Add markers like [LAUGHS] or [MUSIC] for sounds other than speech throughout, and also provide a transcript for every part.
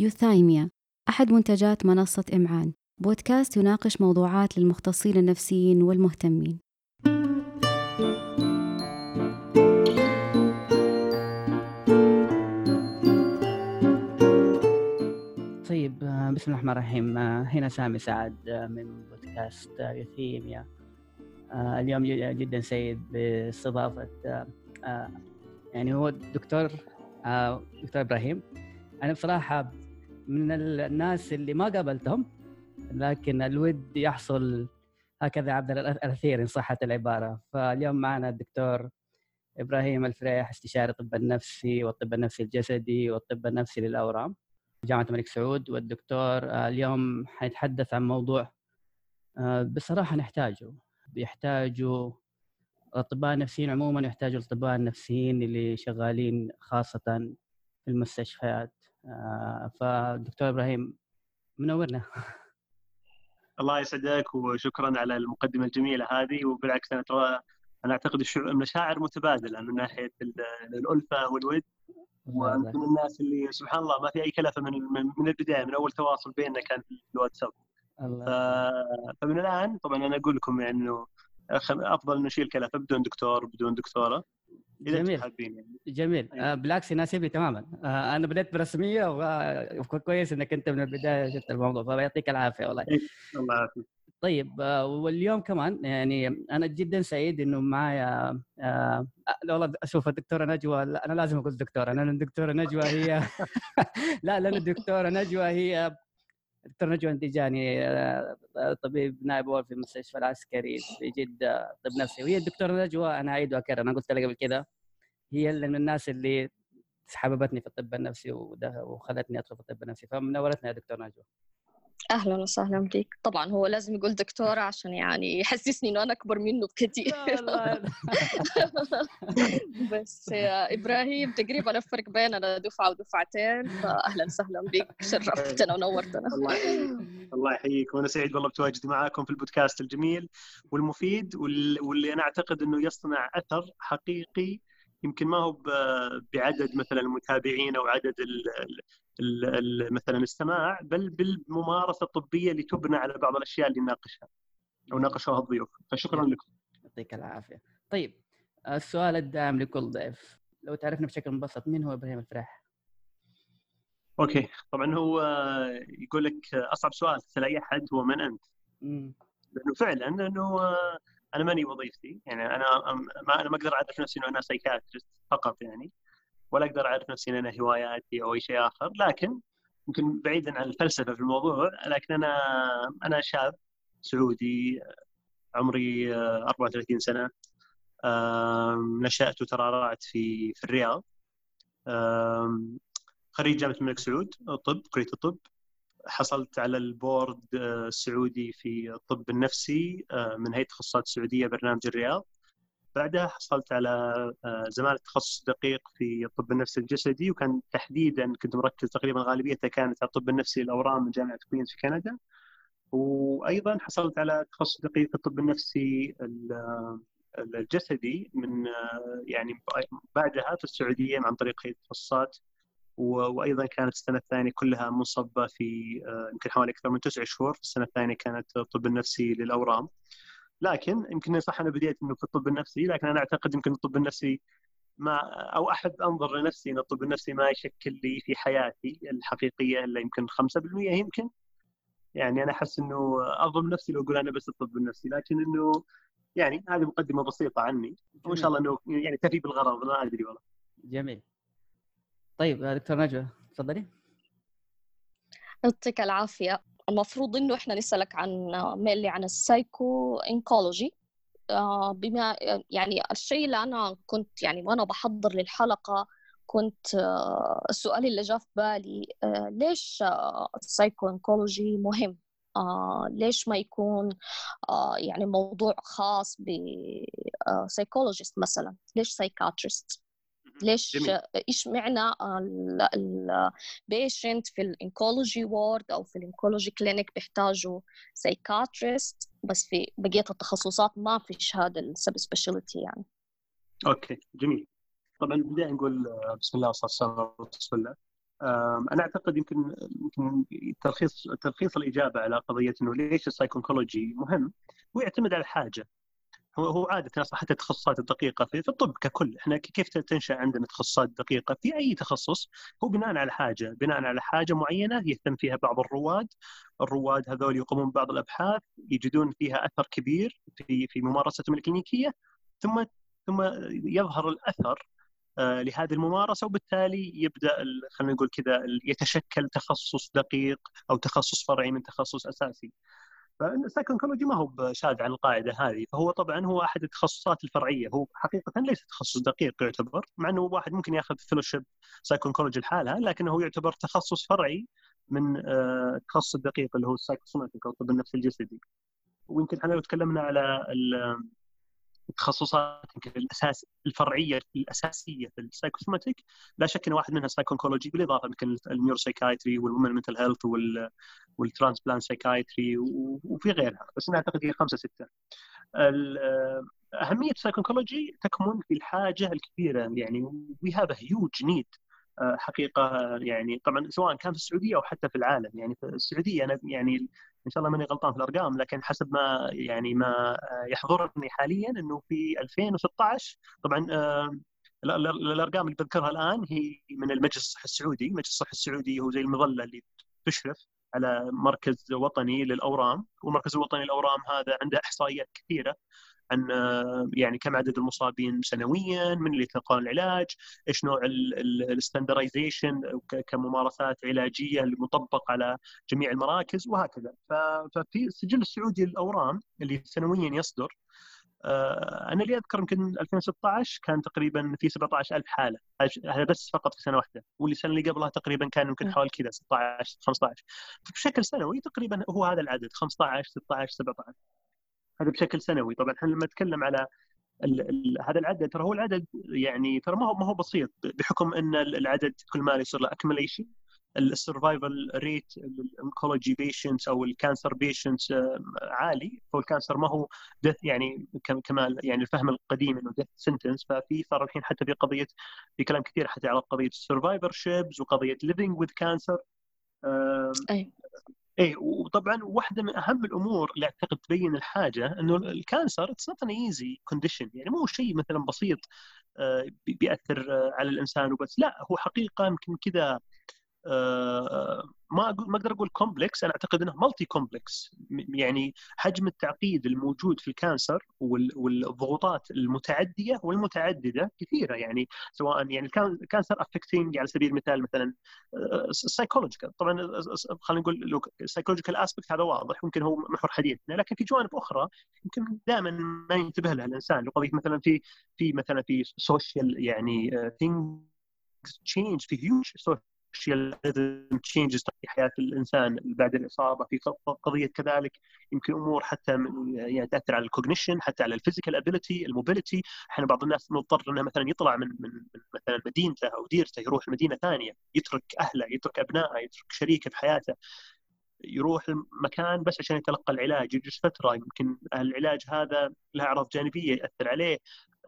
يوثايميا أحد منتجات منصة إمعان. بودكاست يناقش موضوعات للمختصين النفسيين والمهتمين. طيب آه، بسم الله الرحمن الرحيم. آه، هنا سامي سعد آه، من بودكاست يوثيميا اليوم جدا سعيد باستضافة يعني هو الدكتور دكتور إبراهيم. أنا بصراحة من الناس اللي ما قابلتهم لكن الود يحصل هكذا عبر الأثير إن صحت العبارة. فاليوم معنا الدكتور إبراهيم الفريح استشاري الطب النفسي والطب النفسي الجسدي والطب النفسي للأورام جامعة الملك سعود. والدكتور آه، اليوم حيتحدث عن موضوع آه، بصراحة نحتاجه. بيحتاجوا الاطباء النفسيين عموما يحتاجوا الاطباء النفسيين اللي شغالين خاصة في المستشفيات. فدكتور إبراهيم منورنا [LAUGHS] الله يسعدك وشكرا على المقدمة الجميلة هذه وبالعكس أنا ترى أنا أعتقد المشاعر متبادلة من ناحية الألفة والود. وانت من الناس اللي سبحان الله ما في أي كلفة من من البداية من أول تواصل بيننا كان في الواتساب. فمن الآن طبعا أنا أقول لكم يعني انه أفضل نشيل كلفة بدون دكتور بدون دكتورة. إذا جميل. يعني. جميل. أيوة. آه بالعكس يناسبني تماما. آه أنا بديت برسمية وكويس إنك أنت من البداية شفت الموضوع فيعطيك العافية والله. إيه، الله يعافيك. طيب آه واليوم كمان يعني أنا جدا سعيد إنه معايا آه والله أشوف الدكتورة نجوى أنا لازم أقول دكتورة لأن الدكتورة نجوى هي [LAUGHS] لا لأن الدكتورة نجوى هي دكتور نجوى الديجاني آه، طبيب نائب أول في المستشفى العسكري في جدة طب نفسي. وهي الدكتورة نجوى أنا اعيد واكرر أنا قلت لها قبل كذا. هي من الناس اللي حببتني في الطب النفسي وخلتني أدخل في الطب النفسي. فمنورتنا يا دكتور نجوى. أهلا وسهلا بك طبعا هو لازم يقول دكتورة عشان يعني يحسسني إنه أنا أكبر منه بكثير [LAUGHS] بس يا إبراهيم تقريبا الفرق بيننا دفعة ودفعتين فاهلا وسهلا بك شرفتنا ونورتنا. الله يحييك. وأنا سعيد والله بتواجدي معاكم في البودكاست الجميل والمفيد واللي أنا أعتقد إنه يصنع أثر حقيقي يمكن ما هو بعدد مثلا المتابعين أو عدد مثلا السماع بل بالممارسة الطبية اللي تبنى على بعض الأشياء اللي نناقشها أو ناقشوها الضيوف. فشكرا لكم. يعطيك العافية. طيب السؤال الدائم لكل ضيف. لو تعرفنا بشكل مبسط مين هو إبراهيم الفرح؟ okay. طبعا هو يقول لك أصعب سؤال تسال أي أحد هو من أنت؟ لأنه فعلا انه أنا ماني وظيفتي. يعني أنا ما أنا ما أقدر أعرف نفسي إنه أنا psychiatrist فقط يعني. ولا أقدر أعرف نفسي إن أنا هواياتي أو أي شيء آخر لكن يمكن بعيدا عن الفلسفة في الموضوع لكن أنا أنا شاب سعودي عمري 34 سنة نشأت وترعرعت في في الرياض خريج جامعة الملك سعود طب كلية الطب حصلت على البورد السعودي في الطب النفسي من هيئة التخصصات السعوديه برنامج الرياض. بعدها حصلت على آه، زماله تخصص دقيق في الطب النفسي الجسدي وكان تحديدا كنت مركز تقريبا غالبيتها كانت على الطب النفسي الأورام من جامعة كوينز في كندا. وأيضا حصلت على تخصص دقيق في الطب النفسي الجسدي من آه، يعني بعدها في السعودية عن طريق هيئه التخصصات وأيضا كانت السنة الثانية كلها منصبة في آه، يمكن حوالي أكثر من تسع شهور. السنة الثانية كانت الطب النفسي للأورام. لكن يمكن صح أنا بديت إنه في الطب النفسي لكن أنا أعتقد يمكن الطب النفسي ما أو احب أنظر لنفسي إن الطب النفسي ما يشكل لي في حياتي الحقيقية إلا يمكن 5% يمكن. يعني أنا أحس إنه أظلم نفسي لو أقول أنا بس الطب النفسي لكن إنه يعني هذه مقدمة بسيطة عني. وإن شاء الله إنه يعني تفي بالغرض ما أدري والله. جميل. طيب دكتور نجوى تفضلي. يعطيك العافية. المفروض إنه إحنا نسالك عن ميلي عن ال psycho-oncology آه، بما يعني الشيء اللي أنا كنت يعني وأنا بحضر للحلقة كنت آه، السؤال اللي جاء في بالي آه، ليش ال psycho-oncology مهم؟ ليش ما يكون يعني موضوع خاص ب psychologist مثلا؟ ليش psychiatrist ليش إيش معنى ال patient في ال oncology ward أو في ال oncology clinic بيحتاجوا psychiatrist بس في بقية التخصصات ما فيش هذا ال subspecialty يعني. okay جميل. طبعا بدايه نقول بسم الله والصلاه والسلام على رسول الله أنا أعتقد يمكن يمكن تلخيص تلخيص الإجابة على قضية إنه ليش السايكونكولوجي مهم هو يعتمد على حاجة هو هو عادة حتى التخصصات الدقيقة في, في الطب ككل. إحنا كيف تنشأ عندنا تخصصات دقيقة؟ في أي تخصص هو بناء على حاجة بناء على حاجة معينة يهتم فيها بعض الرواد. الرواد هذول يقومون ببعض الأبحاث يجدون فيها أثر كبير في في ممارستهم الكلينيكيه ثم ثم يظهر الأثر آه، لهذه الممارسة وبالتالي يبدأ خلينا نقول كذا يتشكل تخصص دقيق أو تخصص فرعي من تخصص أساسي. فال psycho-oncology ما هو شاذ عن القاعدة هذه فهو طبعا هو أحد التخصصات الفرعية. هو حقيقه ليس تخصص دقيق يعتبر مع إنه واحد ممكن يأخذ fellowship psycho-oncology لحالها لكنه يعتبر تخصص فرعي من التخصص آه، الدقيق اللي هو ال psychosomatic أو الطب النفسي الجسدي. ويمكن إحنا لو تكلمنا على التخصصات الاساس الفرعية الأساسية في ال psychosomatic لا شك إن واحد منها psycho-oncology بالإضافة يمكن ال neuropsychiatry وال women mental health وال transplant psychiatry وفي غيرها بس أنا أعتقد هي خمسة ستة. أهمية ال psycho-oncology تكمن في الحاجة الكبيرة يعني we have huge need حقيقة يعني طبعا سواء كان في السعودية أو حتى في العالم يعني في السعودية أنا يعني إن شاء الله ماني غلطان في الأرقام لكن حسب ما يعني ما يحضرني حاليا إنه في 2016 طبعا الأرقام اللي بذكرها الآن هي من المجلس الصحي السعودي، المجلس الصحي السعودي هو زي المظلة اللي تشرف على مركز وطني للأورام، والمركز الوطني للأورام هذا عنده إحصائيات كثيرة عن يعني كم عدد المصابين سنويا من اللي يتلقون العلاج إيش نوع الستاندرايزيشن كممارسات علاجية المطبق على جميع المراكز وهكذا. ففي السجل السعودي للأورام اللي سنويا يصدر آه، أنا اللي أذكر يمكن 2016 كان تقريبا في 17000 حالة هذا بس فقط في سنة واحدة واللي السنة اللي قبلها تقريبا كان يمكن حوالي كذا 16 15 بشكل سنوي تقريبا هو هذا العدد 15 16 17 هذا بشكل سنوي. طبعا إحنا لما نتكلم على ال ال هذا العدد ترى هو العدد يعني ترى ما هو ما هو بسيط بحكم إن العدد كل ما يصير له اكمليشن ال survival rate ال oncology patients أو ال cancer patients عالي. فال cancer ما هو death يعني كما يعني الفهم القديم إنه death sentence ففي صار الحين حتى في قضية في كلام كثير حتى على قضية ال survivorships وقضيه living with cancer إيه وطبعا واحدة من أهم الأمور اللي أعتقد تبين الحاجة إنه ال cancer it's not easy condition يعني مو شيء مثلا بسيط آه، بيأثر آه، على الإنسان وبس لا هو حقيقة يمكن كذا آه، ما ما أقدر أقول complex أنا أعتقد إنه multi-complex يعني حجم التعقيد الموجود في ال cancer والضغوطات المتعدية والمتعددة كثيرة. يعني سواء يعني ال cancer affecting على سبيل المثال مثلا ال psychological طبعا خلينا نقول ال psychological aspect هذا واضح ممكن هو محور حديثنا. لكن في جوانب أخرى يمكن دائما ما ينتبه لها الإنسان. قضيه مثلا في في مثلا في social يعني things change في huge اشياء changes في حياة الإنسان بعد الإصابة. في قضية كذلك يمكن أمور حتى يعني تأثر على ال cognition حتى على ال physical ability ال mobility أحيانا بعض الناس مضطر إنه مثلا يطلع من من مثلا مدينته أو ديرته يروح مدينه ثانية يترك أهله يترك أبنائه يترك شريكه في حياته. يروح المكان بس عشان يتلقى العلاج يجلس فترة. يمكن العلاج هذا له أعراض جانبية يأثر عليه.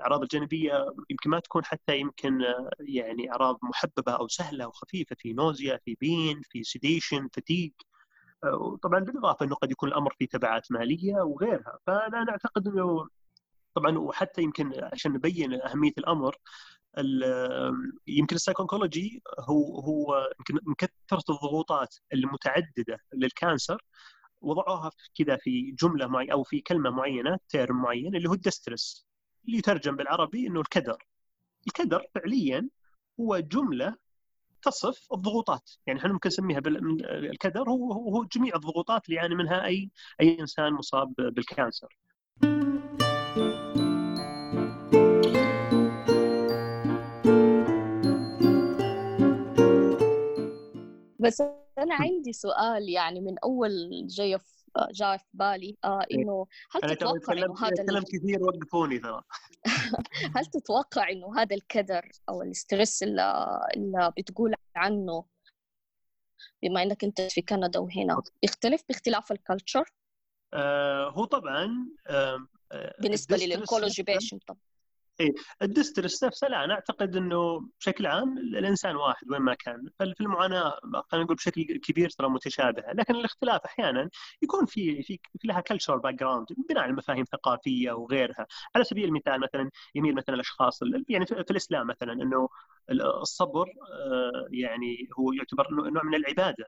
الأعراض الجانبية يمكن ما تكون حتى يمكن يعني أعراض محببة أو سهلة وخفيفه في nausea في pain في sedation fatigue طبعا بالإضافة إنه قد يكون الأمر فيه تبعات مالية وغيرها. فأنا اعتقد إنه طبعا وحتى يمكن عشان نبين أهمية الأمر يمكن ال psycho-oncology هو هو يمكن من كثره الضغوطات المتعددة لل cancer وضعوها كذا في جملة معينه أو في كلمة معينة term معين اللي هو ال distress. اللي يترجم بالعربي إنه الكدر. الكدر فعليا هو جملة تصف الضغوطات. يعني إحنا ممكن نسميها الكدر هو هو جميع الضغوطات اللي يعاني منها أي أي إنسان مصاب بال cancer. بس أنا عندي سؤال يعني من أول جاي في جاء في بالي آه إيه. إنه هل تتوقع إنه هذا كلام كثير وقفوني ترى [LAUGHS] هل تتوقع إنه هذا الكدر أو ال stress اللي, اللي بتقول عنه بما إنك أنت في كندا وهنا يختلف باختلاف ال culture؟ آه هو طبعا آه بالنسبة لل oncology patient طبعا اي ال distress نفسه لا أنا أعتقد إنه بشكل عام الإنسان واحد وين ما كان. في المعاناه خلينا نقول بشكل كبير ترى متشابهة. لكن الاختلاف أحيانا يكون في في لها culture background بناء على مفاهيم ثقافية وغيرها. على سبيل المثال مثلا يميل مثلا الاشخاص يعني في الإسلام مثلا إنه الصبر آه، يعني هو يعتبر نوع من العبادة.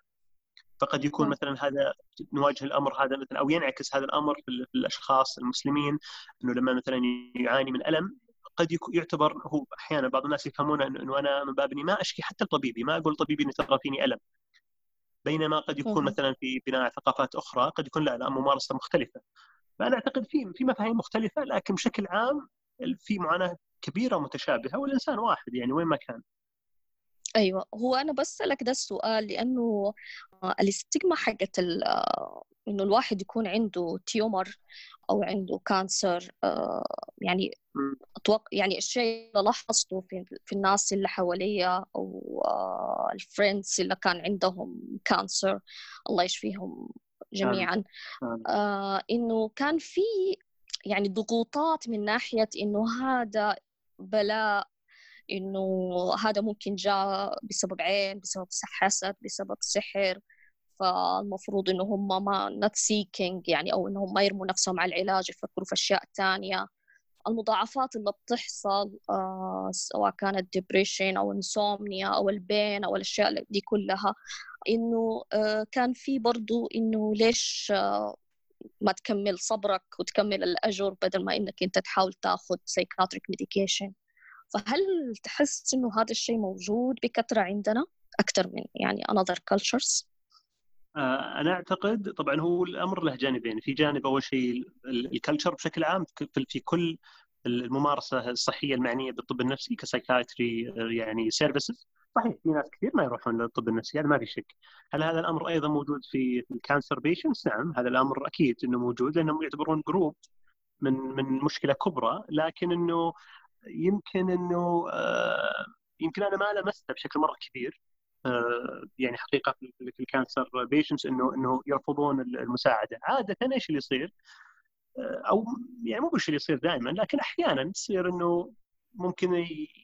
فقد يكون مثلا هذا نواجه الأمر هذا مثلا أو ينعكس هذا الأمر في الأشخاص المسلمين. إنه لما مثلا يعاني من ألم قد يعتبر هو أحيانا بعض الناس يفهمون انه أنا من باب إني ما أشكي حتى لطبيبي ما أقول طبيبي اني ترى فيني ألم. بينما قد يكون مثلا في بناء ثقافات أخرى قد يكون لا لا ممارسة مختلفة. فأنا أعتقد في في مفاهيم مختلفة لكن بشكل عام في معاناة كبيرة ومتشابهة والإنسان واحد يعني وين ما كان. أيوه. هو أنا بسالك ده السؤال لأنه الاستجمة حقت إنه الواحد يكون عنده تيومر أو عنده كانسر يعني أتوقع يعني الشيء اللي لاحظته في, في الناس اللي حواليا أو ال friends اللي كان عندهم cancer الله يشفيهم جميعا. آه إنه كان في يعني ضغوطات من ناحية إنه هذا بلاء إنه هذا ممكن جاء بسبب عين بسبب حسد بسبب سحر. فالمفروض إنه هم ما not seeking يعني أو انهم ما يرموا نفسهم على العلاج يفكروا في أشياء ثانية المضاعفات اللي بتحصل آه سواء كانت depression أو insomnia أو ال pain أو الأشياء دي كلها إنه آه كان في برضو إنه ليش آه ما تكمل صبرك وتكمل الأجر بدل ما إنك أنت تحاول تاخذ psychiatric medication فهل تحس إنه هذا الشيء موجود بكثرة عندنا أكثر من يعني another cultures؟ آه، أنا أعتقد طبعا هو الأمر له جانبين. في جانب أول شيء ال culture بشكل عام في كل الممارسة الصحية المعنية بالطب النفسي ك psychiatry يعني services صحيح في ناس كثير ما يروحون للطب النفسي هذا ما في شك. هل هذا الأمر أيضا موجود في ال cancer patients نعم هذا الأمر أكيد إنه موجود لأنهم يعتبرون group من من مشكلة كبرى. لكن إنه يمكن إنه آه، يمكن أنا ما لمسته بشكل مرة كبير. آه، يعني حقيقة في ال cancer patients انه إنه يرفضون المساعدة. عادة إيش اللي يصير؟ آه، أو يعني مو بالشيء اللي يصير دائما لكن أحيانا تصير إنه ممكن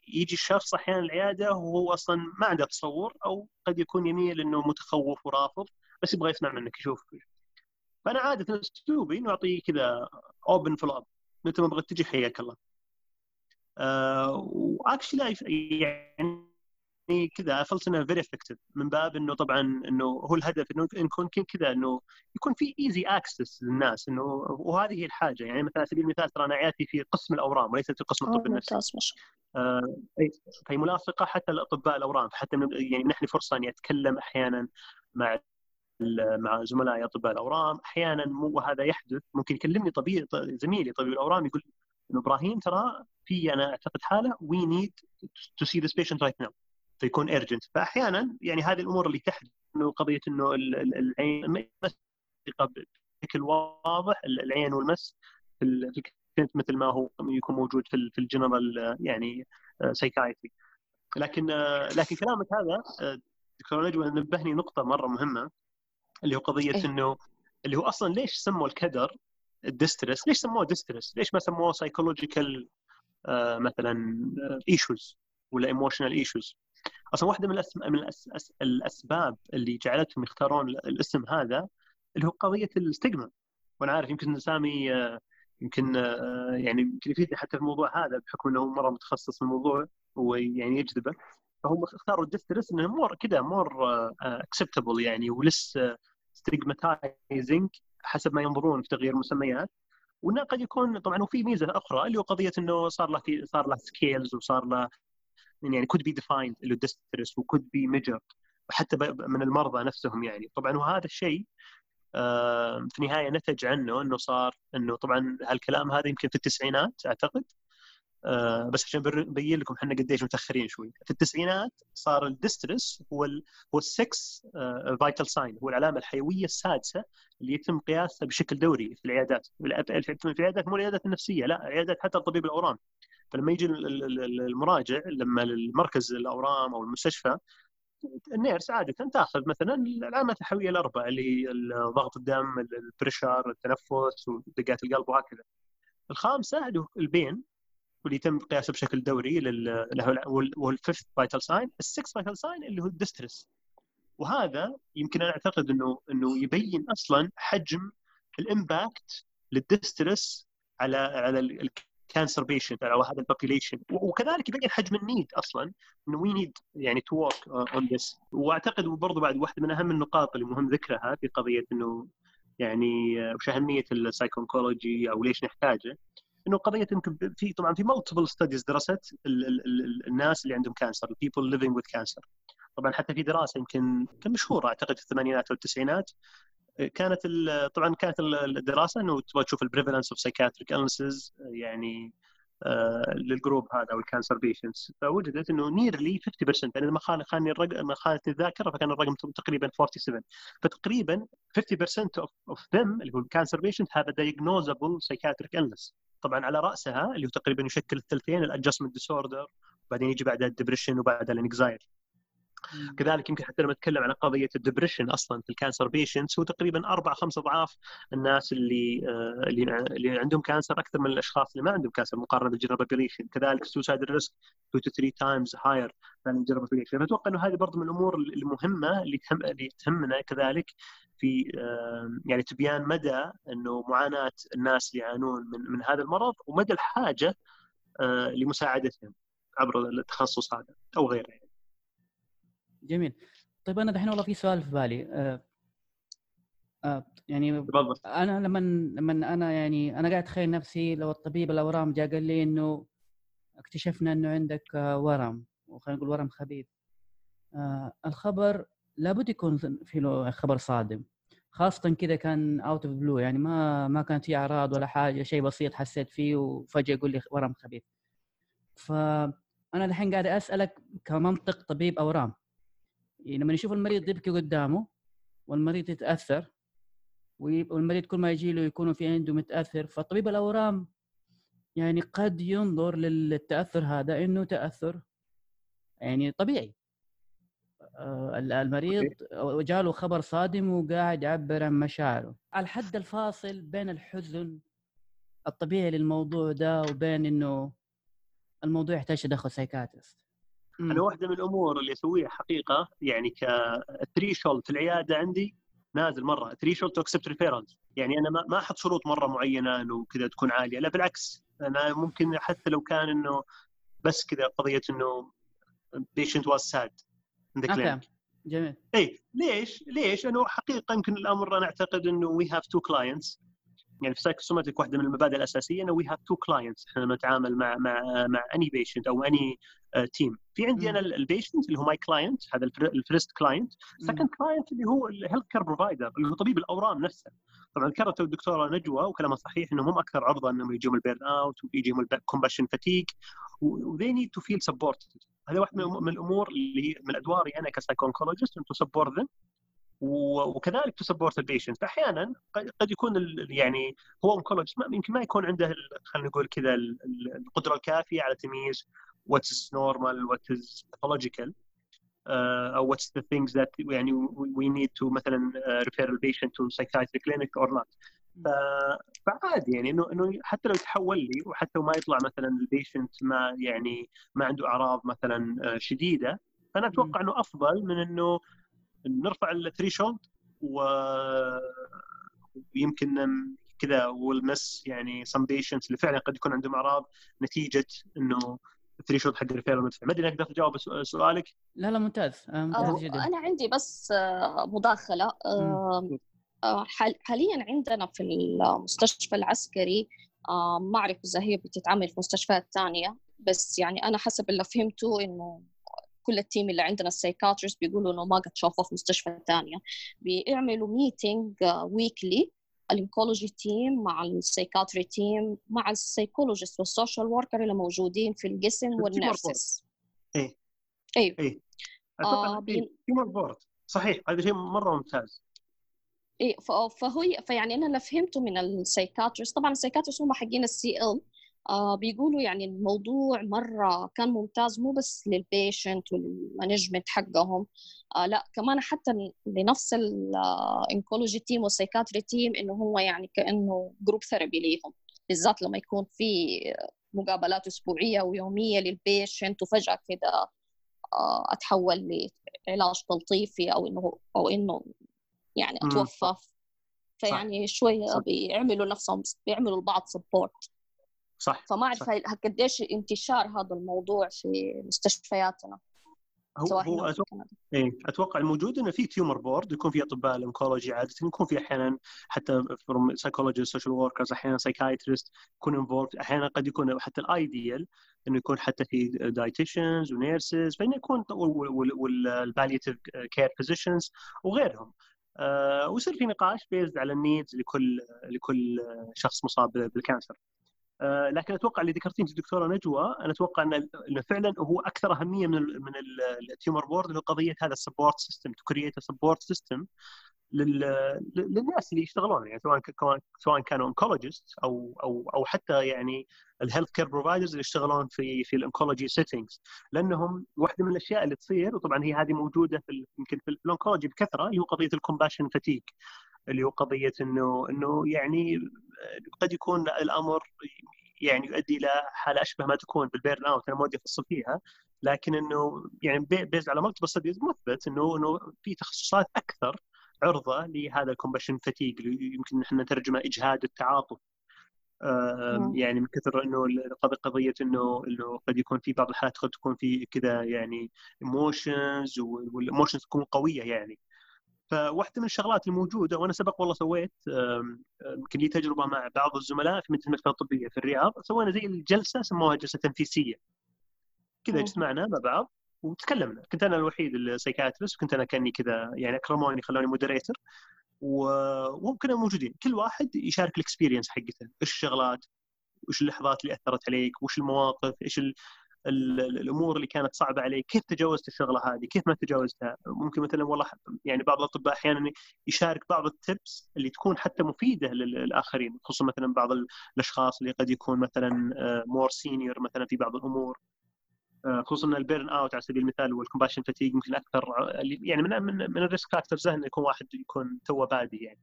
يجي الشخص أحيانا العيادة وهو أصلا ما عنده تصور أو قد يكون يميل إنه متخوف ورافض بس يبغى يسمع منك يشوف. فأنا عادة أسلوبي إنه أعطيه كذا open flap متى ما بغيت تجي حياك الله. و actually يعني كذا felt إنه very effective من باب إنه طبعا إنه هو الهدف إنه يكون كذا إنه يكون في easy access للناس إنه وهذه هي الحاجة. يعني مثلا على سبيل المثال ترى أنا عيادتي في قسم الأورام وليس في قسم الطب النفسي. آه فهي ملاصقة حتى لأطباء الأورام. فحتى يعني منحني فرصة إني أتكلم أحيانا مع مع زملائي أطباء الأورام. أحيانا مو وهذا يحدث. ممكن يكلمني طبيب زميلي طبيب الأورام يقول إنه إبراهيم ترى في أنا أعتقد حالة we need to see this patient right now فيكون urgent فأحيانا يعني هذه الأمور اللي تحدث إنه قضية إنه العين بشكل واضح العين والمس في مثل ما هو يكون موجود في في الجنرال يعني psychiatry لكن لكن كلامك هذا دكتور نجوى نبهني نقطة مرة مهمة اللي هو قضية إيه. إنه اللي هو أصلا ليش سموا الكدر ال distress ليش سموه distress؟ ليش ما سموه psychological آه مثلا issues ولا emotional issues؟ أصلا واحدة من, الأسم... من الأس... الأسباب اللي جعلتهم يختارون الاسم هذا اللي هو قضية ال stigma وأنا عارف يمكن سامي يمكن يعني يمكن يفيدني حتى في الموضوع هذا بحكم إنه مرة متخصص في الموضوع ويعني يجذبه. فهم اختاروا ال distress انه more كذا more acceptable يعني و less stigmatizing حسب ما ينظرون في تغيير المسميات. وإنه قد يكون طبعا وفي ميزة أخرى اللي هو قضية إنه صار له صار له scales وصار له يعني could be defined اللي هو distress و could be measured وحتى من المرضى نفسهم يعني. طبعا وهذا الشيء في النهاية نتج عنه إنه صار إنه طبعا هالكلام هذا يمكن في التسعينات أعتقد. آه بس عشان نبين لكم إحنا قديش متأخرين شوي. في التسعينات صار ال distress هو ال هو ال sixth vital sign هو العلامة الحيوية السادسة اللي يتم قياسها بشكل دوري في العيادات. في العيادات مو العيادات النفسية لا عيادات حتى طبيب الأورام. فلما يجي المراجع لما المركز الأورام أو المستشفى ال nurse عادة تأخذ مثلا العلامات الحيوية الأربعة اللي هي ضغط الدم ال pressure التنفس ودقات القلب وهكذا. الخامسة اللي هو ال pain واللي يتم قياسه بشكل دوري اللي هو ال fifth vital sign ال sixth vital sign اللي هو ال distress وهذا يمكن أنا أعتقد انه إنه يبين أصلا حجم ال impact لل distress على على ال cancer patient أو هذا ال population وكذلك يبين حجم ال need أصلا. إنه we need يعني to work on this وأعتقد برضو بعد واحدة من أهم النقاط اللي مهم ذكرها في قضية إنه يعني آه، وش أهمية ال psycho-oncology أو ليش نحتاجه. إنه قضية يمكن في طبعا في multiple studies درست ال ال ال الناس اللي عندهم cancer ال people living with cancer طبعا حتى في دراسة يمكن كان مشهوره أعتقد في الثمانينات والتسعينات كانت طبعا كانت الدراسة إنه تبغى تشوف ال prevalence of psychiatric illnesses يعني آه، لل group هذا أو ال cancer patients فوجدت إنه nearly 50% يعني ما خان خانتني الرقم خانت الذاكرة فكان الرقم تقريبا 47 فتقريبا 50% of them اللي هو ال cancer patient هذا diagnosable psychiatric illness طبعا على رأسها اللي هو تقريبا يشكل الثلثين ال adjustment disorder وبعدين يجي بعدها ال depression وبعدها ال anxiety كذلك يمكن حتى لما نتكلم عن قضية ال depression أصلا في ال cancer patients هو تقريبا أربع خمس أضعاف الناس اللي آه، اللي اللي عندهم cancer أكثر من الأشخاص اللي ما عندهم cancer مقارنة بال general population كذلك ال suicide risk 2 to 3 times higher than ال general population فأتوقع إنه هذه برضه من الأمور المهمة اللي تهم اللي تهمنا كذلك في يعني تبيان مدى إنه معاناة الناس اللي يعانون من من هذا المرض ومدى الحاجة آه، لمساعدتهم عبر التخصص هذا أو غيره. يعني. جميل. طيب أنا دحين والله في سؤال في بالي. آه آه يعني بالضبط. أنا لما لما أنا يعني أنا قاعد أتخيل نفسي لو طبيب الاورام جاء قال لي إنه اكتشفنا إنه عندك آه ورم وخلينا نقول ورم خبيث. آه الخبر لابد يكون في له خبر صادم. خاصة كذا كان out of blue يعني ما ما كانت في أعراض ولا حاجة شيء بسيط حسيت فيه وفجأة يقول لي ورم خبيث. فأنا الحين قاعد أسألك كمنطق طبيب أورام. لما يشوف المريض يبكي قدامه والمريض يتأثر والمريض كل ما يجي له يكون في عنده متأثر فطبيب الأورام يعني قد ينظر للتأثر هذا إنه تأثر يعني طبيعي. آه، المريض جاله خبر صادم وقاعد يعبر عن مشاعره. الحد الفاصل بين الحزن الطبيعي للموضوع ده وبين إنه الموضوع يحتاج تدخل psychiatrist أنا واحدة من الأمور اللي أسويها حقيقة يعني ك threshold في العيادة عندي نازل مرة threshold to accept referrals يعني أنا ما أحط شروط مرة معينة إنه كذا تكون عالية لا بالعكس. أنا ممكن حتى لو كان إنه بس كذا قضية إنه patient was sad جميل. اي ليش؟ ليش؟ انه حقيقة يمكن الأمر أنا أعتقد إنه we have two clients يعني في psychosomatic واحدة من المبادئ الأساسية إنه we have two clients إحنا نتعامل مع مع مع any patient أو any team في عندي أنا ال patient اللي هو my client هذا ال first client second client اللي هو ال health care provider اللي هو طبيب الأورام نفسه. طبعا ذكرت الدكتورة نجوى وكلامها صحيح إنهم هم أكثر عرضة إنهم يجيهم ال burnout ويجيهم ال compassion fatigue و they need to feel supported هذا واحد من الأمور اللي من ادواري أنا ك psycho-oncologist to support them وكذلك ت support ال patient فأحيانا قد يكون يعني هو oncologist يمكن ما يكون عنده خلينا نقول كذا القدرة الكافية على تمييز what is normal what is pathological uh, or what's the things that يعني we need to مثلا uh, refer the patient to psychiatric clinic or not. فعادي يعني انه إنه حتى لو يتحول لي وحتى وما يطلع مثلا ال patient ما يعني ما عنده أعراض مثلا شديدة فانا أتوقع إنه أفضل من إنه نرفع ال threshold ويمكن كذا و ال miss يعني some patients اللي فعلا قد يكون عندهم أعراض نتيجة إنه ال threshold حق ال referral مرتفع. ما أدري أقدر اجاوب سؤالك؟ لا لا ممتاز. آه، ممتاز جدا. أنا عندي بس آه، مداخلة. آه، حاليا عندنا في المستشفى العسكري ما اعرف اذا هي بتتعمل في مستشفيات ثانية. بس يعني أنا حسب اللي فهمته إنه كل ال team اللي عندنا ال psychiatrist بيقولوا إنه ما قد شافوه في مستشفى ثانية بيعملوا meeting weekly ال oncology team مع ال psychiatry team مع ال psychologist وال social worker اللي موجودين في القسم وال nurses إيه. أيوه إيه. آه بين... board صحيح. هذا شيء مرة ممتاز. إيه فهو فيعني أنا اللي فهمته من ال psychiatrist طبعا ال psychiatrist هم حقين ال CL آه بيقولوا يعني الموضوع مرة كان ممتاز مو بس لل patient وال management حقهم آه لا كمان حتى لنفس ال oncology team وال psychiatry team إنه هو يعني كأنه group therapy ليهم بالذات لما يكون في مقابلات أسبوعية ويومية لل patient وفجأة كده آه، اتحول لعلاج تلطيفي أو إنه أو إنه يعني اتوفى. فيعني شوية بيعملوا نفسهم بيعملوا البعض support صح فما أعرف قديش انتشار هذا الموضوع في مستشفياتنا هو هو أتوقع إيه أتوقع الموجود إنه في tumor board يكون في أطباء ال oncology عادة يكون في أحيانا حتى psychologist social workers أحيانا psychiatrist يكون involved أحيانا قد يكون حتى ال ideal إنه يكون حتى في dietitians و nurses فإنه يكون وال palliative care physicians وغيرهم. آه ويصير في نقاش based على ال needs لكل لكل شخص مصاب بال cancer. لكن أتوقع اللي ذكرتيه أنت دكتورة نجوى أنا أتوقع إنه فعلا هو أكثر أهمية من ال من ال tumor board اللي هو قضية هذا ال support system to create support system للناس اللي يشتغلون يعني سواء سواء كانوا oncologist أو أو أو حتى يعني ال health care providers اللي يشتغلون في في ال oncology settings لأنهم واحدة من الأشياء اللي تصير وطبعا هي هذه موجودة في يمكن في الانكولوجي بكثرة اللي هو قضية الكومباشن فتيك اللي هو قضية إنه إنه يعني قد يكون الأمر يعني يؤدي إلى حالة أشبه ما تكون بالبيرن اوت أنا ما ودي أفصل فيها لكن إنه يعني بيز على مكتب الصديق مثبت إنه إنه في تخصصات أكثر عرضة لهذا الكومبشن فتيج اللي يمكن إحنا نترجمه إجهاد التعاطف. يعني من كثر إنه قضية إنه إنه قد يكون في بعض الحالات قد تكون في كذا يعني emotions وال emotions تكون قوية يعني. فواحدة من الشغلات الموجودة وأنا سبق والله سويت يمكن لي تجربة مع بعض الزملاء في مثل المكتبه الطبيه في الرياض سوينا زي الجلسة سموها جلسة تنفيسية. كذا اجتمعنا مع بعض وتكلمنا. كنت أنا الوحيد ال psychiatrist وكنت أنا كأني كذا يعني أكرموني خلوني moderator وهم كنا موجودين. كل واحد يشارك ال experience حقته. إيش الشغلات؟ وش اللحظات اللي أثرت عليك؟ وش المواقف؟ إيش الأمور اللي كانت صعبة عليك كيف تجاوزت الشغلة هذه؟ كيف ما تجاوزتها؟ ممكن مثلا والله يعني بعض الأطباء أحيانا يشارك بعض ال tips اللي تكون حتى مفيدة للآخرين خصوصا مثلا بعض الأشخاص اللي قد يكون مثلا more آه، senior مثلا في بعض الأمور. آه، خصوصا ال burnout على سبيل المثال وال compassion fatigue يمكن أكثر يعني من من, من ال risk factors انه يكون واحد يكون to body يعني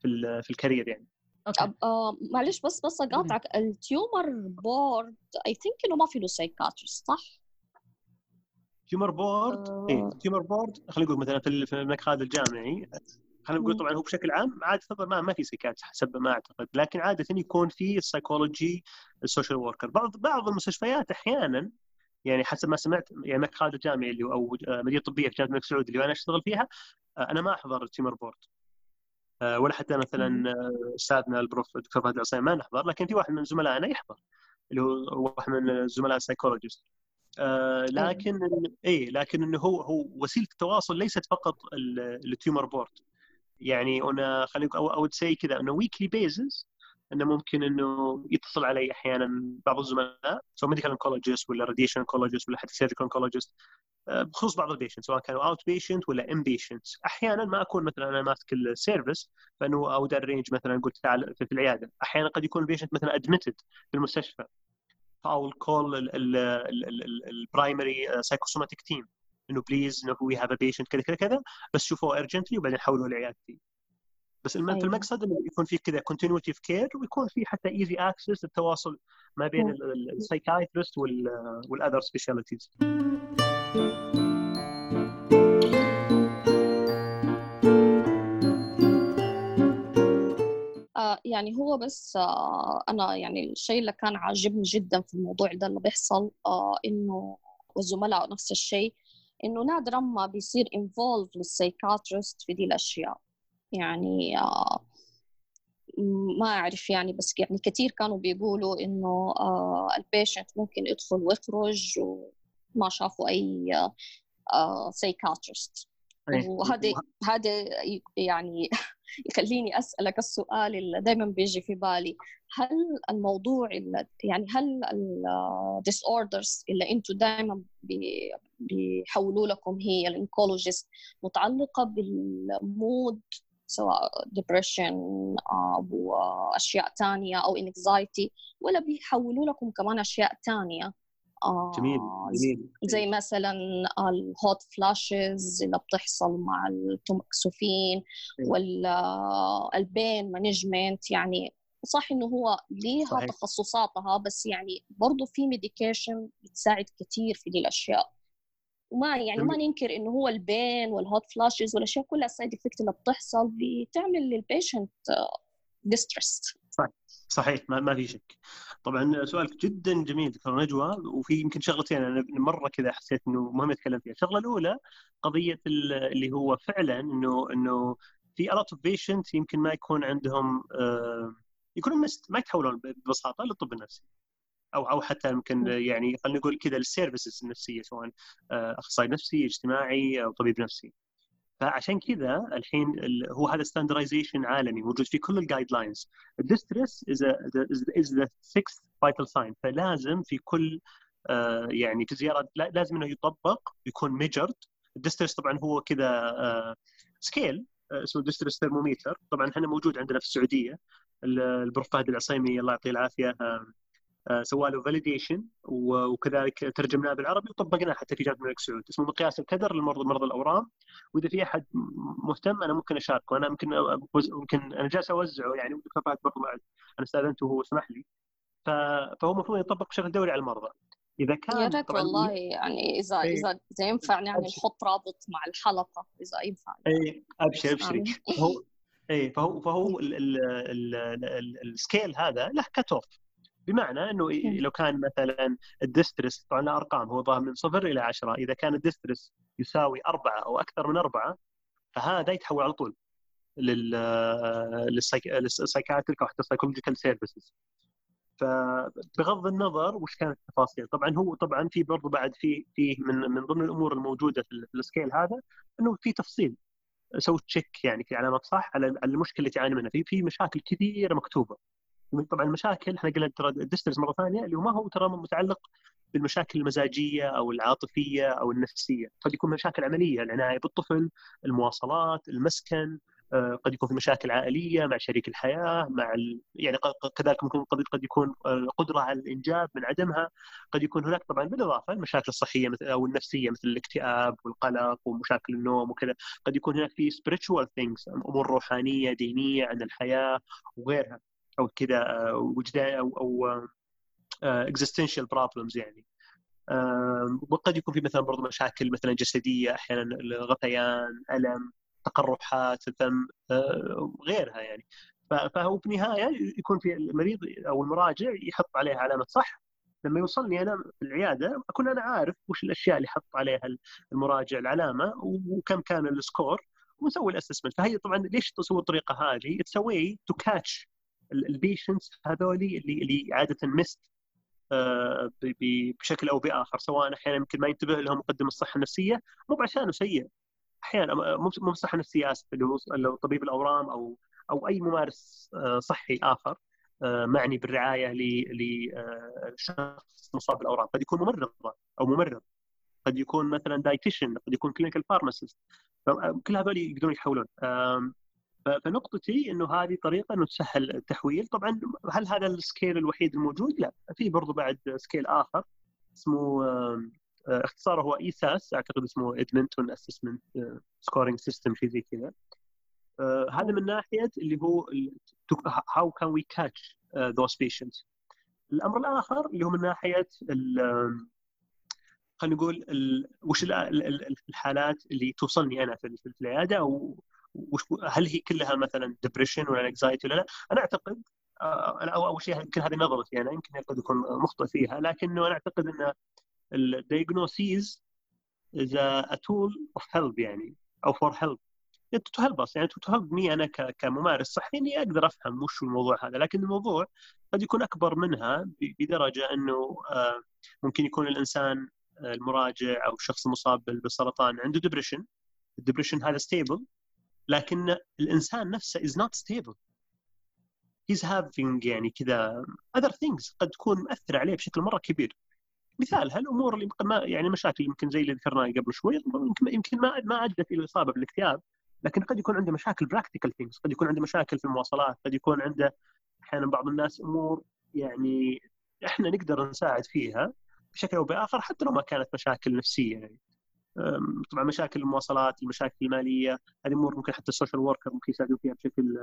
في في ال career يعني. okay. آه معلش بس بس أقاطعك ال tumor board I think إنه ما في له psychiatrist صح؟ tumor board آه. اي tumor board خلينا نقول مثلا في المكان الجامعي خلينا نقول طبعا هو بشكل عام عادة ما ما في سيكات حسب ما أعتقد لكن عادة يكون في ال psychology ال social worker بعض بعض المستشفيات أحيانا يعني حسب ما سمعت يعني الملك خالد الجامعي اللي أو مدينه طبية في جامعة الملك سعود اللي أنا أشتغل فيها آه، أنا ما أحضر ال tumor board ولا حتى مثلا أستاذنا ال prof دكتور فهد العصيم ما نحضر لكن في واحد من زملائنا يحضر اللي هو واحد من الزملاء ال psychologist لكن اي لكن إنه هو هو وسيلة التواصل ليست فقط ال tumor board يعني أنا خلينا أو أو say كذا إنه weekly basis إنه ممكن إنه يتصل علي أحيانا بعض الزملاء سواء medical oncologist ولا radiation oncologist ولا حتى surgical oncologist آه، بخصوص بعض ال patients سواء كانوا outpatient ولا inpatient أحيانا ما أكون مثلا أنا ماسك ال service فإنه arrange مثلا قلت تعال في العيادة. أحيانا قد يكون ال patient مثلا admitted في المستشفى أو ال call ال primary psychosomatic team إنه please إنه we have a patient كذا كذا كذا بس شوفوه urgently وبعدين حولوه لعيادتي. بس أيوة. المقصد إنه يكون في كذا continuity في care ويكون في حتى easy access التواصل ما بين ال psychiatrist وال other specialties يعني هو بس آه أنا يعني الشيء اللي كان عاجبني جدا في الموضوع ده اللي بيحصل آه إنه والزملاء نفس الشيء إنه نادرا ما بيصير involve لل psychiatrist في دي الأشياء. يعني آه، ما أعرف يعني بس يعني كثير كانوا بيقولوا إنه آه، ال patient ممكن يدخل ويخرج وما شافوا أي psychiatrist آه، وهذا هذا يعني [LAUGHS] يخليني أسألك السؤال اللي دائما بيجي في بالي. هل الموضوع اللي يعني هل ال disorders اللي أنتم دائما بيحولوا لكم هي ال oncologist متعلقة بال mood سواء depression أو أشياء تانية أو anxiety. ولا بيحولوا لكم كمان أشياء تانية. جميل جميل. زي مثلا ال hot flashes اللي بتحصل مع التومكسوفين وال pain management يعني صح إنه هو ليها صحيح. تخصصاتها بس يعني برضه في medication بتساعد كثير في دي الأشياء. وما يعني ما ننكر إنه هو ال pain وال hot flashes والأشياء كلها ال side effect اللي بتحصل بتعمل لل patient distress صحيح. صحيح. ما, ما في شك. طبعا سؤالك جدا جميل دكتور نجوى وفي يمكن شغلتين أنا مرة كذا حسيت إنه مهم اتكلم فيها. الشغلة الأولى قضية اللي هو فعلا إنه إنه في a lot of patients يمكن ما يكون عندهم آه، يكونوا ما يتحولون ببساطة للطب النفسي. أو أو حتى يمكن يعني خلينا نقول كذا ال services النفسية سواء آه، أخصائي نفسي اجتماعي أو طبيب نفسي. فعشان كذا الحين هو هذا standardization عالمي موجود في كل ال guidelines ال distress is the 6 vital sign فلازم في كل آه، يعني في زيارات لازم إنه يطبق يكون measured ال distress طبعا هو كذا scale آه، اسمه distress thermometer طبعا إحنا موجود عندنا في السعودية. ال prof فهد العصيمي الله يعطيه العافية سوى له validation وكذلك ترجمناه بالعربي وطبقناه حتى في جامعه الملك سعود اسمه مقياس الكدر لمرضى مرضى الاورام واذا في احد مهتم أنا ممكن اشاركه أنا يمكن يمكن أنا جالس اوزعه يعني ودكتور فهد برضه أنا استاذنته وهو سمح لي فهو المفروض يطبق بشكل دوري على المرضى اذا كان يا ريت والله يعني اذا إيه اذا اذا ينفع نعمل نحط رابط مع الحلقة اذا ينفع اي ابشر ابشري هو اي فهو فهو ال scale هذا له cut off بمعنى إنه لو كان مثلا ال distress طبعا أرقام هو ظاهر من صفر إلى 10 إذا كان ال distress يساوي أربعة أو أكثر من أربعة فهذا يتحول على طول لل لل psychiatric أو حتى ال psychological services فبغض النظر وش كانت التفاصيل طبعا هو طبعا في برضو بعد في في من من ضمن الأمور الموجودة في ال scale هذا إنه في تفصيل. سوي check يعني في علامات صح على المشكلة اللي تعاني منها في في مشاكل كثيرة مكتوبة. طبعا المشاكل إحنا قلنا ترى ال distress مرة ثانية اللي هو ما هو ترى متعلق بالمشاكل المزاجية أو العاطفية أو النفسية. قد يكون مشاكل عملية العناية بالطفل المواصلات المسكن آه، قد يكون في مشاكل عائلية مع شريك الحياة مع ال... يعني كذلك ممكن قد قد يكون القدره على الإنجاب من عدمها. قد يكون هناك طبعا بالإضافة المشاكل الصحية مثل أو النفسية مثل الاكتئاب والقلق ومشاكل النوم وكذا. قد يكون هناك في spiritual things أمور روحانية دينية عن الحياة وغيرها. أو كذا وجدان أو أو existential آه، problems يعني. وقد يكون في مثلا برضو مشاكل مثلا جسدية أحيانا غثيان ألم تقرحات الفم آه، غيرها يعني. فهو في النهاية يكون في المريض أو المراجع يحط عليها علامة صح. لما يوصلني أنا في العيادة أكون أنا عارف وش الأشياء اللي حط عليها المراجع العلامة وكم كان ال score ونسوي ال assessment. فهي طبعا ليش تسوي الطريقة هذه؟ it's way to catch ال patients هذولي اللي اللي عادة missed آه، بشكل أو بآخر سواء أحيانا يمكن ما ينتبه لهم مقدم الصحة النفسية مو عشانه سيء. أحيانا مو صحه نفسية اسف اللي هو طبيب الأورام أو أو أي ممارس آه، صحي آخر آه، معني بالرعاية لشخص مصاب بالأورام. قد يكون ممرضة أو ممرض. قد يكون مثلا dietitian قد يكون clinical pharmacist كل هذول يقدرون يتحولون. فنقطتي إنه هذه طريقة إنه تسهل التحويل. طبعا هل هذا ال scale الوحيد الموجود؟ لا. في برضو بعد scale آخر اسمه اختصاره هو ESAS أعتقد اسمه Edmonton assessment scoring system شيء زي كذا. هذا من ناحية اللي هو how can we catch those patients الأمر الآخر اللي هو من ناحية خلينا نقول وش الحالات اللي توصلني أنا في العيادة أو هل هي كلها مثلا depression ولا anxiety ولا لا؟ أنا أعتقد آه، أنا اول شيء يمكن هذه نظرتي أنا يمكن قد أكون مخطئ فيها لكنه أنا أعتقد إن is a, a tool of help يعني أو for help. To help us يعني to help me أنا كممارس. صحي إني أقدر أفهم وش الموضوع هذا لكن الموضوع قد يكون أكبر منها بدرجة إنه آه، ممكن يكون الإنسان المراجع أو الشخص المصاب بالسرطان عنده depression ال depression هذا stable لكن الإنسان نفسه is not stable. He's having يعني كذا other things قد تكون مأثرة عليه بشكل مرة كبير. مثالها الأمور اللي ما يعني مشاكل يمكن زي اللي ذكرناها قبل شوي يمكن يمكن ما ما أدت إلى الاصابه بالاكتئاب لكن قد يكون عنده مشاكل practical things قد يكون عنده مشاكل في المواصلات قد يكون عنده أحيانا بعض الناس أمور يعني إحنا نقدر نساعد فيها بشكل أو بآخر حتى لو ما كانت مشاكل نفسية. يعني طبعا مشاكل المواصلات المشاكل المالية هذه أمور ممكن حتى ال social worker ممكن يساعدون فيها بشكل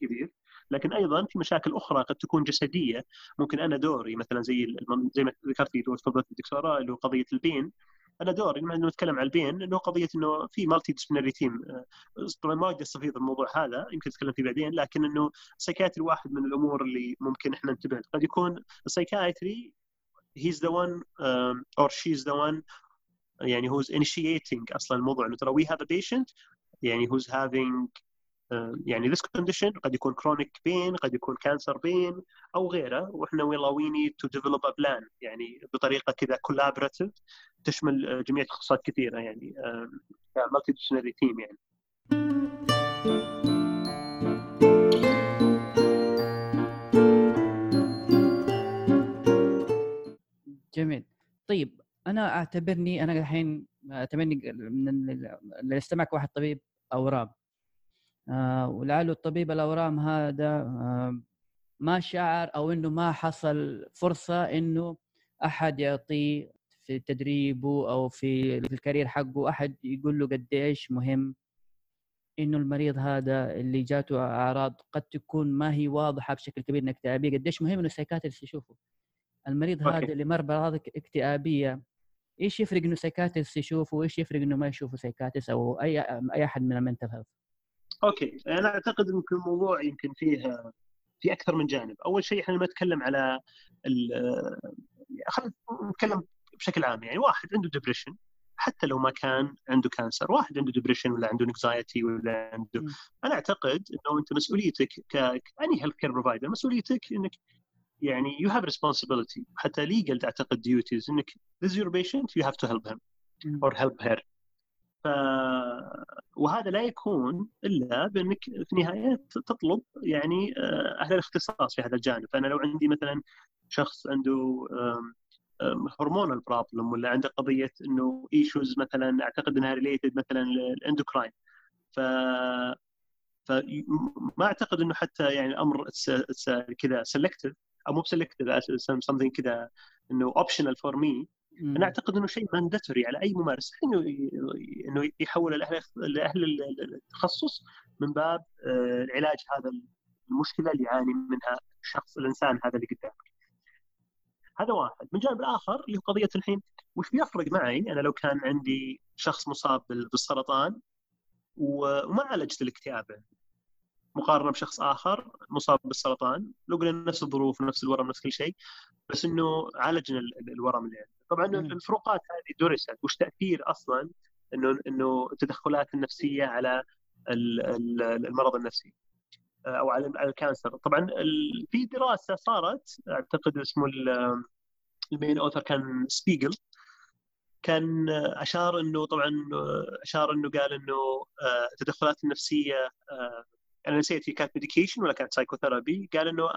كبير. لكن أيضا في مشاكل أخرى قد تكون جسدية. ممكن أنا دوري مثلا زي زي ما ذكرتي تفضلت الدكتوره اللي هو قضية ال pain. أنا دوري لما نتكلم عن ال pain إنه قضية إنه في multidisciplinary team طبعا ما أقدر أستفيض الموضوع هذا يمكن نتكلم فيه بعدين لكن إنه ال psychiatry واحد من الأمور اللي ممكن إحنا ننتبه. قد يكون ال psychiatry he's the one um, or she's the one يعني who's initiating أصلا الموضوع انه ترى we have a patient يعني who's having يعني this condition قد يكون chronic pain قد يكون cancer pain أو غيره وإحنا والله we need to develop a plan يعني بطريقه كذا collaborative تشمل جميع تخصصات كثيره يعني multi disciplinary team يعني جميل طيب أنا أعتبرني أنا الحين أعتبرني من اللي استمعك واحد طبيب أورام. آه ولعله الطبيب الأورام هذا آه ما شعر أو إنه ما حصل فرصة إنه أحد يعطيه في تدريبه أو في ال career حقه أحد يقول له قديش مهم. إنه المريض هذا اللي جاته أعراض قد تكون ما هي واضحة بشكل كبير إنك اكتئابيه قديش مهم إنه ال psychiatrist يشوفه. المريض okay. هذا اللي مر بأعراض اكتئابية إيش يفرق إنه psychiatrist يشوفه وإيش يفرق إنه ما يشوفه psychiatrist أو أي أي أحد من المنتل هيلث أوكي أنا أعتقد ان الموضوع يمكن فيه في أكثر من جانب. أول شيء إحنا لما نتكلم على خلينا نتكلم بشكل عام. يعني واحد عنده depression حتى لو ما كان عنده cancer واحد عنده depression ولا عنده anxiety ولا عنده. م. أنا أعتقد إنه أنت مسؤوليتك كأني healthcare provider مسؤوليتك إنك يعني you have responsibility. حتى legal اعتقد duties إنك this is your patient you have to help him or help her. ف... وهذا لا يكون إلا بإنك في النهايه تطلب يعني أهل الاختصاص في هذا الجانب. فأنا لو عندي مثلا شخص عنده hormonal problem ولا عنده قضية إنه issues مثلا أعتقد إنها related مثلا لل endocrine. ف فما أعتقد إنه حتى يعني الأمر كذا selective أو مو ب selective something كذا إنه optional for me أنا أعتقد إنه شيء مانداتوري على أي ممارس. إنه إنه يحول لاهل لاهل التخصص من باب العلاج هذا المشكلة اللي يعاني منها الشخص الإنسان هذا اللي قدامك. هذا واحد، من جانب الآخر اللي هو قضية الحين. وش بيفرق معي؟ أنا لو كان عندي شخص مصاب بالسرطان وما عالجت الاكتئاب. مقارنة بشخص آخر مصاب بالسرطان لو قلنا نفس الظروف ونفس الورم نفس كل شيء بس إنه عالجنا الورم اللي عنده طبعا الفروقات هذه درست. وش تأثير أصلا إنه إنه التدخلات النفسية على المرض النفسي؟ أو على ال cancer. طبعا في دراسة صارت أعتقد اسمه ال main author كان سبيجل كان أشار إنه طبعا أشار إنه قال إنه التدخلات النفسية أنا نسيت هي كانت medication ولا كانت psychotherapy قال إنه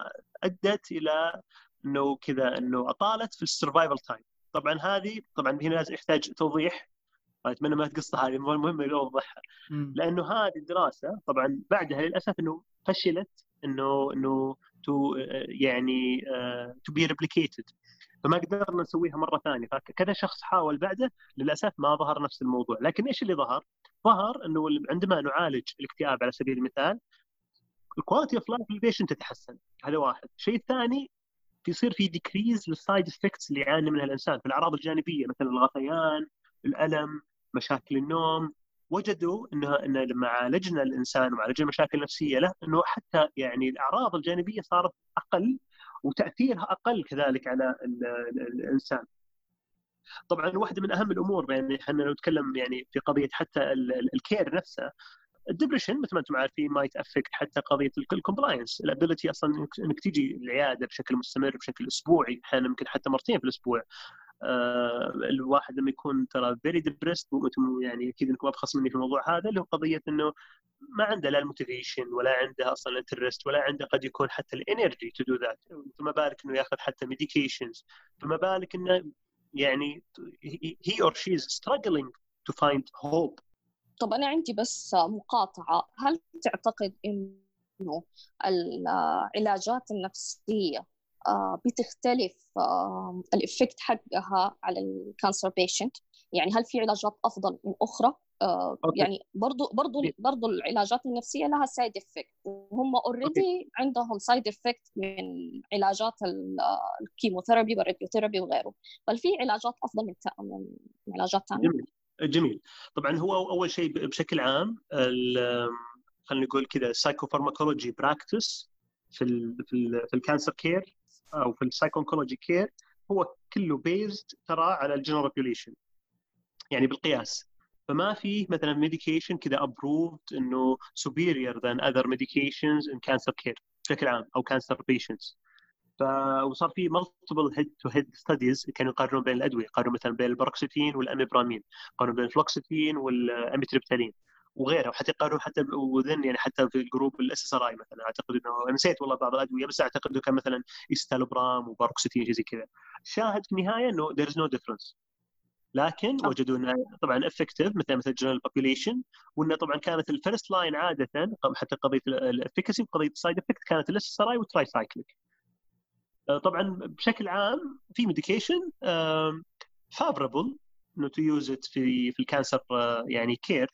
أدت إلى إنه كذا إنه أطالت في ال survival time طبعا هذه طبعا هنا يحتاج توضيح اتمنى ما تقصها هذه مهمه يوضحها لأنه هذه الدراسة طبعا بعدها للأسف إنه فشلت إنه إنه to يعني to be replicated فما قدرنا نسويها مرة ثانية. فكذا شخص حاول بعده للأسف ما ظهر نفس الموضوع. لكن إيش اللي ظهر؟ ظهر إنه عندما نعالج الاكتئاب على سبيل المثال ال quality of life لل patient تتحسن. هذا واحد. الشيء الثاني يصير في decrease لل side effects اللي يعاني منها الإنسان. في الأعراض الجانبية مثل الغثيان الألم مشاكل النوم وجدوا إنه إن لما عالجنا الإنسان وعالجنا المشاكل النفسية له إنه حتى يعني الأعراض الجانبية صارت أقل وتأثيرها أقل كذلك على الإنسان. طبعا واحدة من أهم الأمور يعني إحنا لو نتكلم يعني في قضية حتى ال care نفسه. ال depression مثل ما أنتم عارفين ما ي affect حتى قضية ال compliance ال ability أصلا انك تجي العيادة بشكل مستمر بشكل أسبوعي أحيانا يمكن حتى مرتين في الأسبوع. آه الواحد لما يكون ترى very depressed يعني أكيد إنكم أبخص مني في الموضوع هذا اللي هو قضية إنه ما عنده لا ال motivation ولا عنده أصلا interest ولا عنده قد يكون حتى ال energy to do that فما بالك إنه ياخذ حتى medications فما بالك إنه يعني he or she is struggling to find hope. طب أنا عندي بس مقاطعة. هل تعتقد إنه العلاجات النفسية بتختلف ال effect حقها على ال cancer patient يعني هل في علاجات أفضل من أخرى؟ آه يعني برضو برضو برضو العلاجات النفسية لها side effect وهم already عندهم side effect من علاجات ال chemotherapy وال radiotherapy وغيره. بل في علاجات أفضل من من علاجات ثانية جميل. جميل. طبعا هو أول شيء بشكل عام خلينا نقول كذا psychopharmacology practice في ال في ال في ال cancer care أو في ال psycho-oncology care هو كله based ترى على ال general population يعني بالقياس. فما في مثلا medication كذا approved إنه superior than other medications in cancer care بشكل عام أو patients. ف وصار في multiple head to head studies كانوا يقارنون بين الأدوية يقارنون مثلا بين ال paroxetine وال imipramine يقارنون بين ال fluoxetine وال amitriptyline وغيره وحتى يقارنون حتى within يعني حتى في ال group ال SSRI مثلا. أعتقد إنه نسيت والله بعض الأدوية بس أعتقد إنه كان مثلا escitalopram و paroxetine شيء زي كذا. شاهد في النهاية إنه there is no difference. لكن أوه. وجدوا إنه طبعا effective مثل مثل ال general population وإنه طبعا كانت ال first line عادة حتى قضية ال efficacy وقضية ال side effect كانت ال SSRI وال tricyclic طبعا بشكل عام في medication favorable إنه to use it في في ال cancer يعني care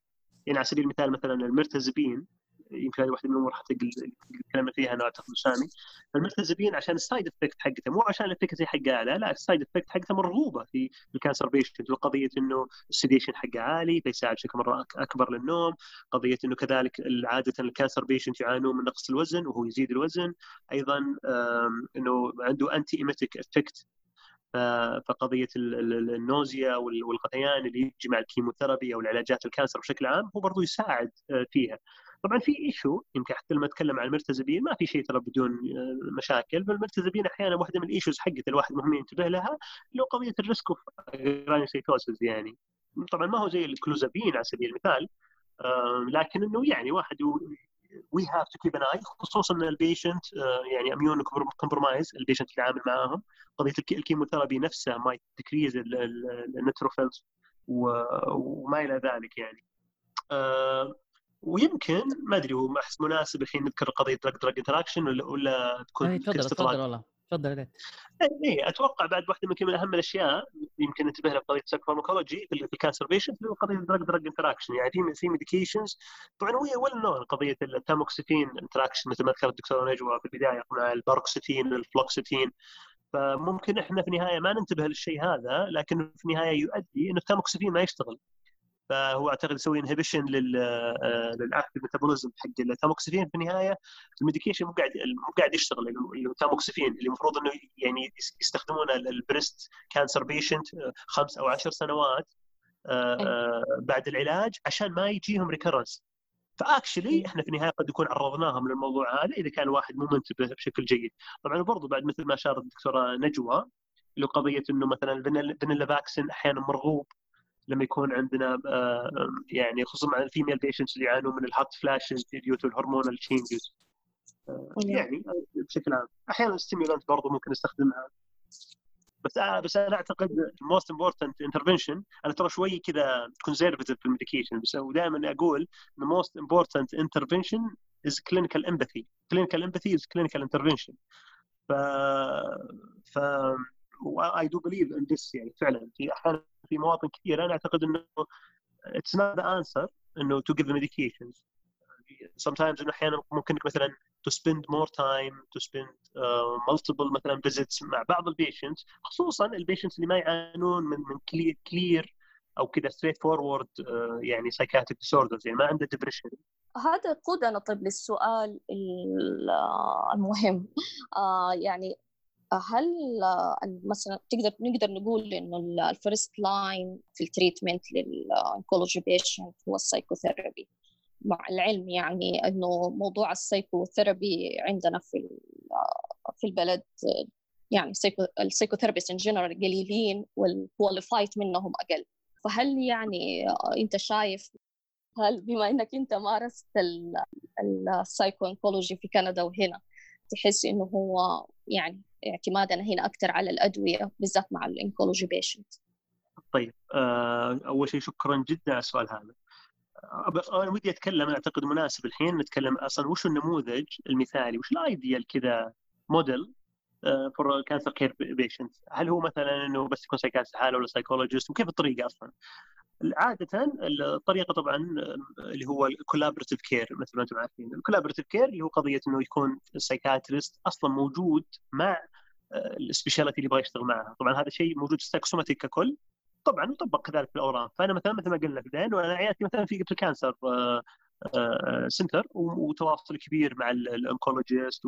يعني على سبيل المثال مثلا ال mirtazapine يمكن هذه واحدة من الأمور حتى تكلمنا فيها أنا أعتقد سامي ال mirtazapine عشان ال side effect حقته مو عشان ال efficacy حقها لا لا ال side effect حقته مرغوبة في ال cancer patient وقضيه إنه ال sedation حقه عالي فيساعد بشكل مرة أكبر للنوم. قضية إنه كذلك عادة ال cancer patient يعانون من نقص الوزن وهو يزيد الوزن. أيضا إنه عنده antiemetic effect فقضية ال nausea والغثيان اللي يجي مع ال chemotherapy أو العلاجات ال cancer بشكل عام هو برضو يساعد آه، فيها. طبعا في issue يمكن حتى لما أتكلم عن ال mirtazapine ما في شيء ترى بدون آه، مشاكل فال mirtazapine أحيانا واحدة من ال issues حقت الواحد مهم ينتبه لها هو قضية الريسك اوف يعني. طبعا ما هو زي الكلوزابين على سبيل المثال لكن إنه يعني واحد وي هاف تو كيب ان اي خصوصا إن البيشنت يعني اميون كومبرومايز البيشنت اللي عامل معاهم قضية الكيموثيرابي نفسها ما تكريز النتروفيلز وما إلى ذلك يعني. آه، ويمكن ما أدري هو أحس مناسب الحين نذكر قضية دراج دراج انتراكشن ولا ولا تكون تفضل تفضل والله. تفضل اي إيه، أتوقع بعد واحدة من, من أهم الأشياء يمكن ننتبه لها قضية ال pharmacology في ال cancer patient اللي هو قضية drug drug interaction يعني في في medications طبعا هو well known قضية ال tamoxifen interaction مثل ما ذكرت الدكتورة نجوى في البداية مع ال paroxetine ال fluoxetine. فممكن إحنا في النهاية ما ننتبه للشيء هذا لكن في النهاية يؤدي إنه التاموكسيتين ما يشتغل. فهو أعتقد يسوي inhibition لل active metabolism حق التاموكسفين في النهاية. ال medication مو قاعد مو قاعد يشتغل التاموكسفين اللي المفروض إنه يعني يستخدمونه ال breast cancer patient خمس أو عشر سنوات آه، آه، بعد العلاج عشان ما يجيهم recurrence ف actually إحنا في النهاية قد يكون عرضناهم للموضوع هذا إذا كان الواحد مو منتبه بشكل جيد. طبعا برضو بعد مثل ما اشارت الدكتورة نجوى اللي قضيه إنه مثلا ال venlafaxine أحيانا مرغوب لما يكون عندنا آه، يعني خصوصا مع ال female patients اللي يعانون من ال hot flashes due to ال hormonal changes يعني بشكل عام. أحيانا ال stimulant برضه ممكن نستخدمها. بس أنا بس أنا أعتقد most important intervention أنا ترى شوي كذا conservative في ال medication بس ودائما أقول إن most important intervention is clinical empathy clinical empathy is clinical intervention ف ف I do believe in this يعني فعلا. في أحيانا في مواطن كثيرة أنا أعتقد إنه it's not the answer إنه to give medications sometimes إنه أحيانا ممكن مثلا to spend more time to spend uh, multiple مثلا visits مع بعض ال patients خصوصا ال patients اللي ما يعانون من من clear clear أو كذا straightforward يعني psychiatric disorders يعني ما عنده depression هذا يقودنا طيب للسؤال المهم. آه يعني هل مثلا تقدر نقدر نقول إنه ال first line في ال treatment لل oncology patient هو ال psychotherapy مع العلم يعني إنه موضوع ال psychotherapy عندنا في في البلد يعني ال psychotherapist in general قليلين وال qualified منهم أقل. فهل يعني أنت شايف هل بما إنك أنت مارست ال psycho-oncology في كندا وهنا تحس إنه هو يعني اعتمادنا هنا أكثر على الأدوية بالذات مع ال oncology patient طيب آه، أول شيء شكرا جدا على السؤال هذا. آه، أنا ودي أتكلم أعتقد مناسب الحين نتكلم أصلا وش النموذج المثالي وش ال ideal كذا model for cancer care patient هل هو مثلا إنه بس يكون psychiatrist حاله ولا psychologist وكيف الطريقة أصلا؟ عادة الطريقة طبعا اللي هو ال collaborative care مثل ما أنتم عارفين. ال collaborative care اللي هو قضية إنه يكون ال psychiatrist أصلا موجود مع ال specialty اللي يبغى يشتغل معها. طبعا هذا شيء موجود في ال psychosomatic ككل. طبعا يطبق كذلك في الأورام. فأنا مثلا مثل ما قلنا في البداية وأنا عيادتي مثلا في قلب ال cancer center وتواصل كبير مع ال oncologist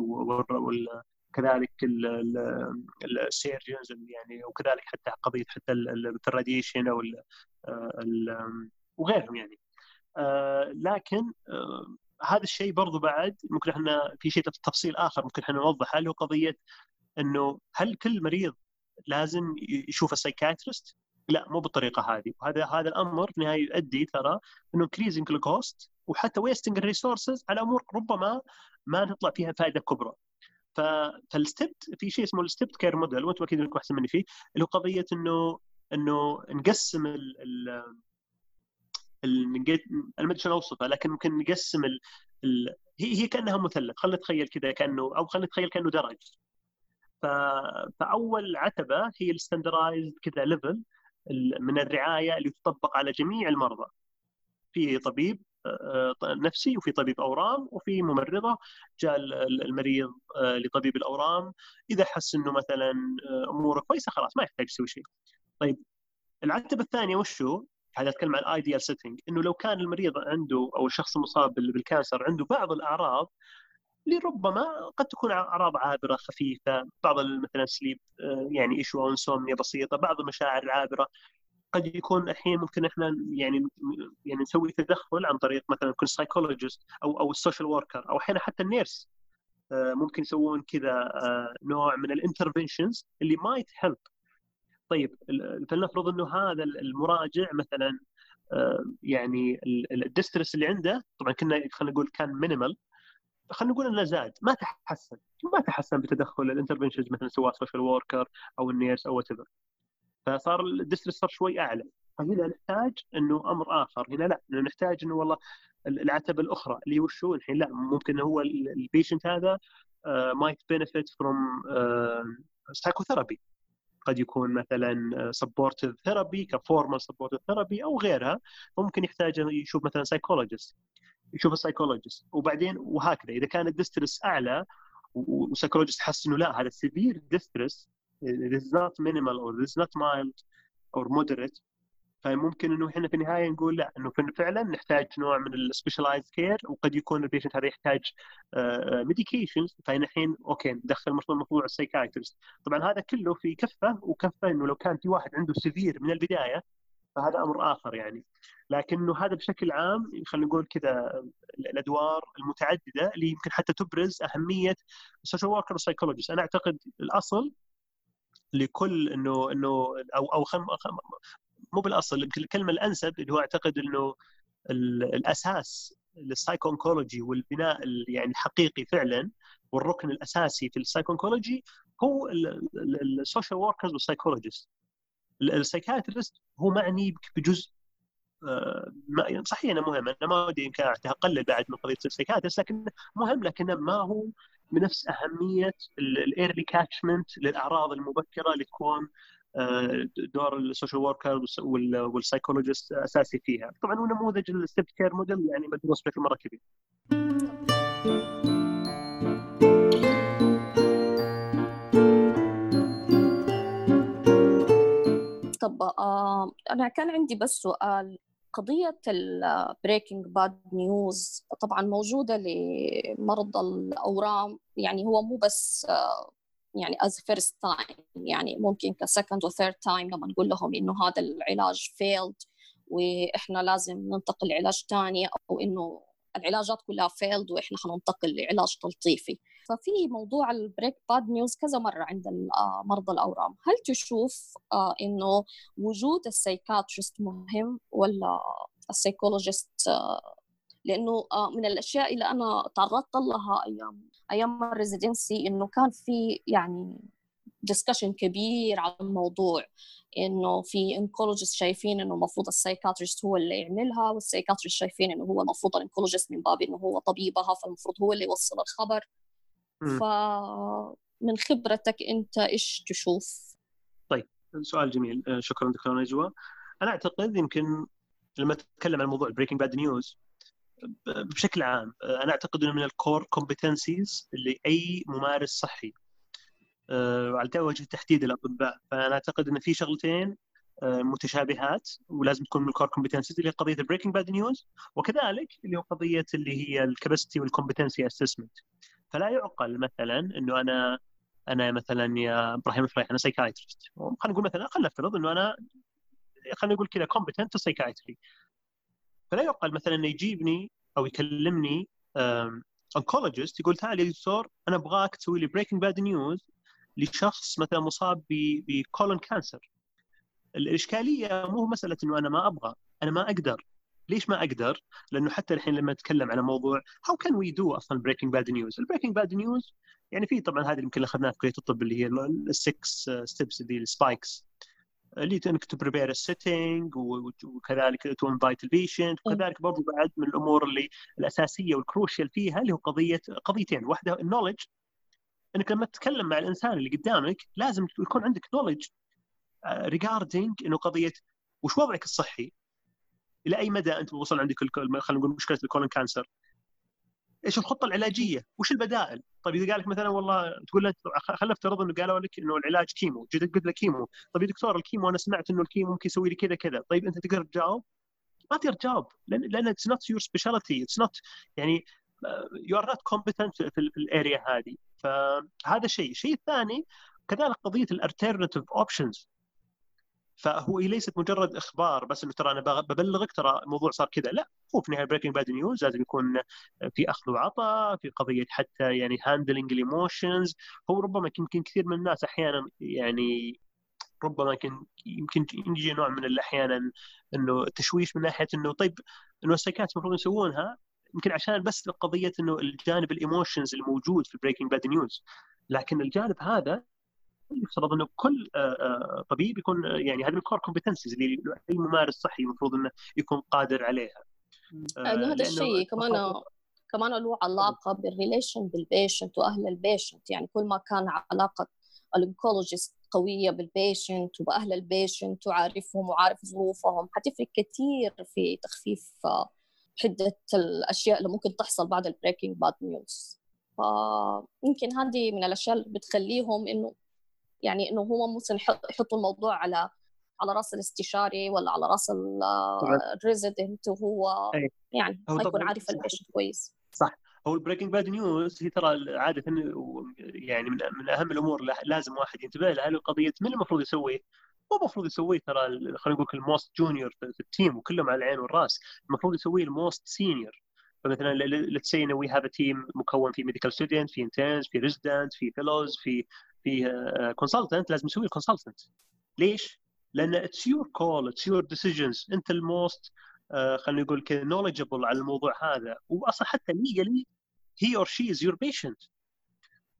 وكذلك ال surgeons يعني وكذلك حتى قضية حتى ال radiation أو وغيرهم يعني. لكن هذا الشيء برضو بعد ممكن إحنا في شيء تفصيل آخر ممكن إحنا نوضحه اللي هو قضية إنه هل كل مريض لازم يشوف ال psychiatrist؟ لا مو بالطريقة هذه. وهذا هذا الأمر في النهايه يؤدي ترى إنه increasing ال cost وحتى wasting ال resources على أمور ربما ما تطلع فيها فائدة كبرى. فال stepped في شيء اسمه ال stepped care model وأنتم أكيد انكم احسن مني فيه اللي هو قضية إنه إنه نقسم ال ال أنا ما أدري شلون أوصفها لكن ممكن نقسم ال... ال... هي هي كأنها مثلث خلينا نتخيل كذا كأنه أو خلينا نتخيل كأنه درج. فأول عتبة هي ال standardized كذا level من الرعاية اللي تطبق على جميع المرضى في طبيب نفسي وفي طبيب أورام وفي ممرضة جاء المريض آه، لطبيب الأورام إذا حس إنه مثلا آه، أموره كويسة خلاص ما يحتاج يسوي شيء. طيب العتبة الثانية وش هو؟ هذا أتكلم عن ال ideal setting إنه لو كان المريض عنده أو الشخص المصاب بال cancer عنده بعض الأعراض لربما قد تكون أعراض عابرة خفيفة بعض مثلا sleep يعني issue أو بسيطة بعض المشاعر العابرة قد يكون الحين ممكن إحنا يعني يعني نسوي تدخل عن طريق مثلا يكون psychologist أو أو ال social worker أو أحيانا حتى ال nurse ممكن يسوون كذا نوع من ال interventions اللي might help طيب فلنفرض إنه هذا المراجع مثلا يعني ال distress اللي عنده طبعا كنا خلينا نقول كان minimal خلينا نقول إنه زاد ما تحسن ما تحسن بتدخل ال interventions مثلا سواء social worker أو ال nurse أو what فصار ال distress صار شوي أعلى. فهنا نحتاج إنه أمر آخر. هنا لا نحتاج إنه والله العتبة الأخرى اللي هو الحين لا ممكن هو ال patient هذا might benefit from psychotherapy قد يكون مثلا supportive therapy ك formal supportive therapy أو غيرها. ممكن يحتاج يشوف مثلا psychologist يشوف ال psychologist وبعدين وهكذا. إذا كان ال distress أعلى و psychologist حس إنه لا هذا severe distress this is not minimal or this is not mild or moderate. فممكن إنه إحنا في النهاية نقول لا إنه فعلا نحتاج نوع من ال specialized care وقد يكون ال patient هذا يحتاج medications فاحنا الحين okay ندخل موضوع ال psychiatrist طبعا هذا كله في كفة وكفة إنه لو كان في واحد عنده severe من البداية فهذا أمر آخر يعني. لكنه هذا بشكل عام خلينا نقول كذا الأدوار المتعددة اللي يمكن حتى تبرز أهمية ال social worker وال psychologist أنا أعتقد الأصل لكل إنه إنه أو أو خم مو بالأصل الكلمة الأنسب اللي هو أعتقد إنه الأساس لل psycho-oncology والبناء يعني الحقيقي فعلا والركن الأساسي في ال psycho-oncology هو ال social workers وال psychologist ال psychiatrist هو معني بجزء آه، صحيح إنه مهم أنا ما ودي يمكن اقلل بعد من قضية ال psychiatrist لكن مهم لكنه ما هو بنفس أهمية ال early catchment للأعراض المبكرة اللي تكون آه، دور ال social worker وال psychologist أساسي فيها. طبعا هو نموذج ال stepped care model يعني مدروس بشكل مرة كبير. طب آه أنا كان عندي بس سؤال. قضية ال breaking bad news طبعا موجودة لمرضى الأورام يعني هو مو بس يعني as first time يعني ممكن ك second و third time لما نقول لهم إنه هذا العلاج failed وإحنا لازم ننتقل لعلاج ثاني أو إنه العلاجات كلها failed وإحنا حننتقل لعلاج تلطيفي. ففي موضوع ال break bad news كذا مرة عند آه، مرضى الأورام. هل تشوف آه، إنه وجود ال psychiatrist مهم ولا ال psychologist آه، لأنه من الأشياء اللي أنا تعرضت لها أيام أيام ال residency إنه كان في يعني discussion كبير على الموضوع. إنه في oncologist شايفين إنه المفروض ال psychiatrist هو اللي يعملها وال psychiatrist شايفين إنه هو المفروض ال oncologist من باب إنه هو طبيبها فالمفروض هو اللي يوصل الخبر. ف من خبرتك أنت إيش تشوف؟ طيب سؤال جميل. آه، شكرا دكتور نجوى. أنا أعتقد يمكن لما تتكلم عن موضوع breaking bad news بشكل عام آه، أنا أعتقد إنه من ال core competencies اللي أي ممارس صحي آه، على وجه التحديد الاطباء فأنا أعتقد إن في شغلتين متشابهات ولازم تكون من ال core competencies اللي هي قضية ال breaking bad news وكذلك اللي هو قضية اللي هي ال capacity وال competency assessment فلا يعقل مثلا إنه أنا أنا مثلا يا إبراهيم فريح أنا psychiatrist خلينا نقول مثلا خلينا نفترض إنه أنا خلينا نقول كذا competent psychiatry فلا يعقل مثلا إنه يجيبني أو يكلمني oncologist يقول تعال يا دكتور أنا أبغاك تسوي لي breaking bad news لشخص مثلا مصاب ب colon cancer الإشكالية مو مسألة إنه أنا ما أبغى أنا ما أقدر. ليش ما أقدر؟ لأنه حتى الحين لما نتكلم على موضوع how can we do أصلا breaking bad news، ال breaking bad news يعني في طبعا هذه يمكن أخذناها في كليه الطب اللي هي ال six steps اللي ال SPIKES اللي إنك ت prepare ال setting وكذلك to invite ال patient وكذلك برضو بعد من الأمور اللي الأساسية وال crucial فيها اللي هو قضيه قضيتين. واحدة ال knowledge إنك لما تتكلم مع الإنسان اللي قدامك لازم يكون عندك knowledge regarding إنه قضية وش وضعك الصحي؟ إلى أي مدى أنت وصل عندك خلينا نقول مشكلة ال colon cancer؟ إيش الخطة العلاجية؟ وش البدائل؟ طيب إذا قال لك مثلا والله تقول له خلينا نفترض إنه قالوا لك إنه العلاج chemo، جيت قلت له chemo، طيب يا دكتور ال chemo أنا سمعت إنه ال chemo ممكن يسوي لي كذا كذا، طيب أنت تقدر تجاوب؟ ما تقدر تجاوب لأن لأن it's not your specialty، it's not يعني you are not competent في ال area هذه، فهذا شيء، الشيء الثاني كذلك قضية ال alternative options فهو ليست مجرد إخبار بس إنه ترى أنا ببلغك ترى الموضوع صار كذا. لا هو في النهاية breaking bad news لازم يكون في أخذ وعطاء في قضية حتى يعني handling ال emotions هو ربما يمكن كثير من الناس أحيانا يعني ربما يمكن يمكن يجي نوع من أحيانا إنه تشويش من ناحية إنه طيب إنه السايكات المفروض يسوونها يمكن عشان بس قضية إنه الجانب ال emotions الموجود في breaking bad news لكن الجانب هذا يفترض إنه كل آه، آه، طبيب يكون آه، يعني هذه ال core competencies اللي أي ممارس صحي المفروض إنه يكون قادر عليها. يعني هذا الشيء كمان كمان له علاقة بال relation بال patient وأهل ال patient يعني كل ما كان علاقة ال oncologist قوية بال patient وبأهل ال patient وعارفهم وعارف ظروفهم حتفرق كثير في تخفيف حدة الأشياء اللي ممكن تحصل بعد ال breaking bad news فيمكن هذه من الأشياء اللي بتخليهم إنه يعني إنه هو ممكن يحطوا الموضوع على على رأس الاستشاري ولا على رأس ال resident وهو يعني ما يكون عارف ال patient كويس. صح. هو ال breaking bad news هي ترى عادة يعني من, من أهم الأمور لازم واحد ينتبه لها. قضيه من المفروض يسويه؟ مو المفروض يسويه ترى خلينا نقول ال most junior في ال team وكلهم على العين والرأس. المفروض يسويه ال most senior فمثلا let's say we have team مكون في medical student في interns في resident في fellows في في consultant لازم يسوي ال consultant ليش؟ لأن it's your call it's your decisions أنت ال most خلينا نقول كذا knowledgeable على الموضوع هذا واصلا حتى legally he or she is your patient.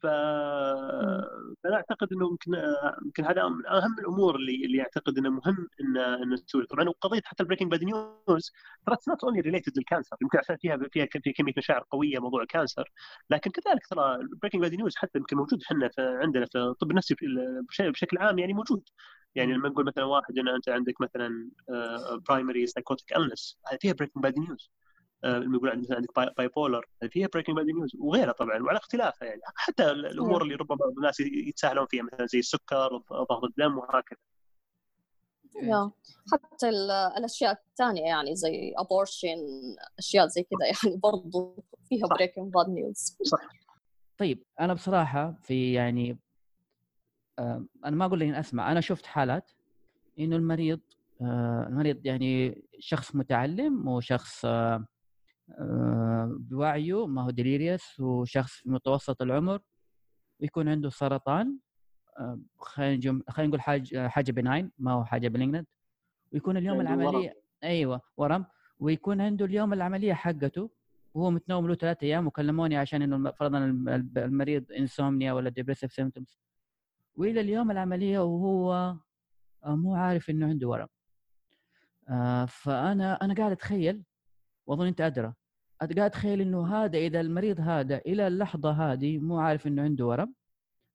فأنا أعتقد إنه يمكن يمكن هذا من أهم الأمور اللي اللي أعتقد إنه مهم إن إن نسوي. طبعا وقضيه حتى ال breaking bad news ترى not only related لل cancer يمكن عشان فيها فيها في كمية مشاعر قوية موضوع ال cancer لكن كذلك ترى ال breaking bad news حتى يمكن موجود إحنا عندنا في الطب النفسي بشكل عام يعني موجود. يعني لما نقول مثلا واحد إن أنت عندك مثلا primary psychotic illness فيها breaking bad news لما يقول مثلا عندك bipolar فيها breaking bad news وغيرها طبعا وعلى اختلافها يعني. حتى الأمور اللي ربما الناس يتساهلون فيها مثلا زي السكر ضغط الدم وهكذا. yeah. حتى الأشياء الثانية يعني زي abortion أشياء زي كذا يعني برضو فيها breaking bad news صح. طيب أنا بصراحة في يعني أنا ما أقول لك أسمع. أنا شفت حالات إنه المريض آه، المريض يعني شخص متعلم وشخص آه، بوعيه ما هو delirious وشخص في متوسط العمر يكون عنده سرطان آه، خلينا نقول حاجة حاجة benign ما هو حاجة malignant ويكون اليوم العملية ورم. أيوه ورم ويكون عنده اليوم العملية حقته وهو متنوم له ثلاثة أيام وكلموني عشان إنه فرضا المريض insomnia ولا depressive symptoms وإلى اليوم العملية وهو مو عارف إنه عنده ورم آه، فأنا أنا قاعد أتخيل وأظن أنت أدرى. قاعد اتخيل إنه هذا إذا المريض هذا إلى اللحظة هذه مو عارف إنه عنده ورم.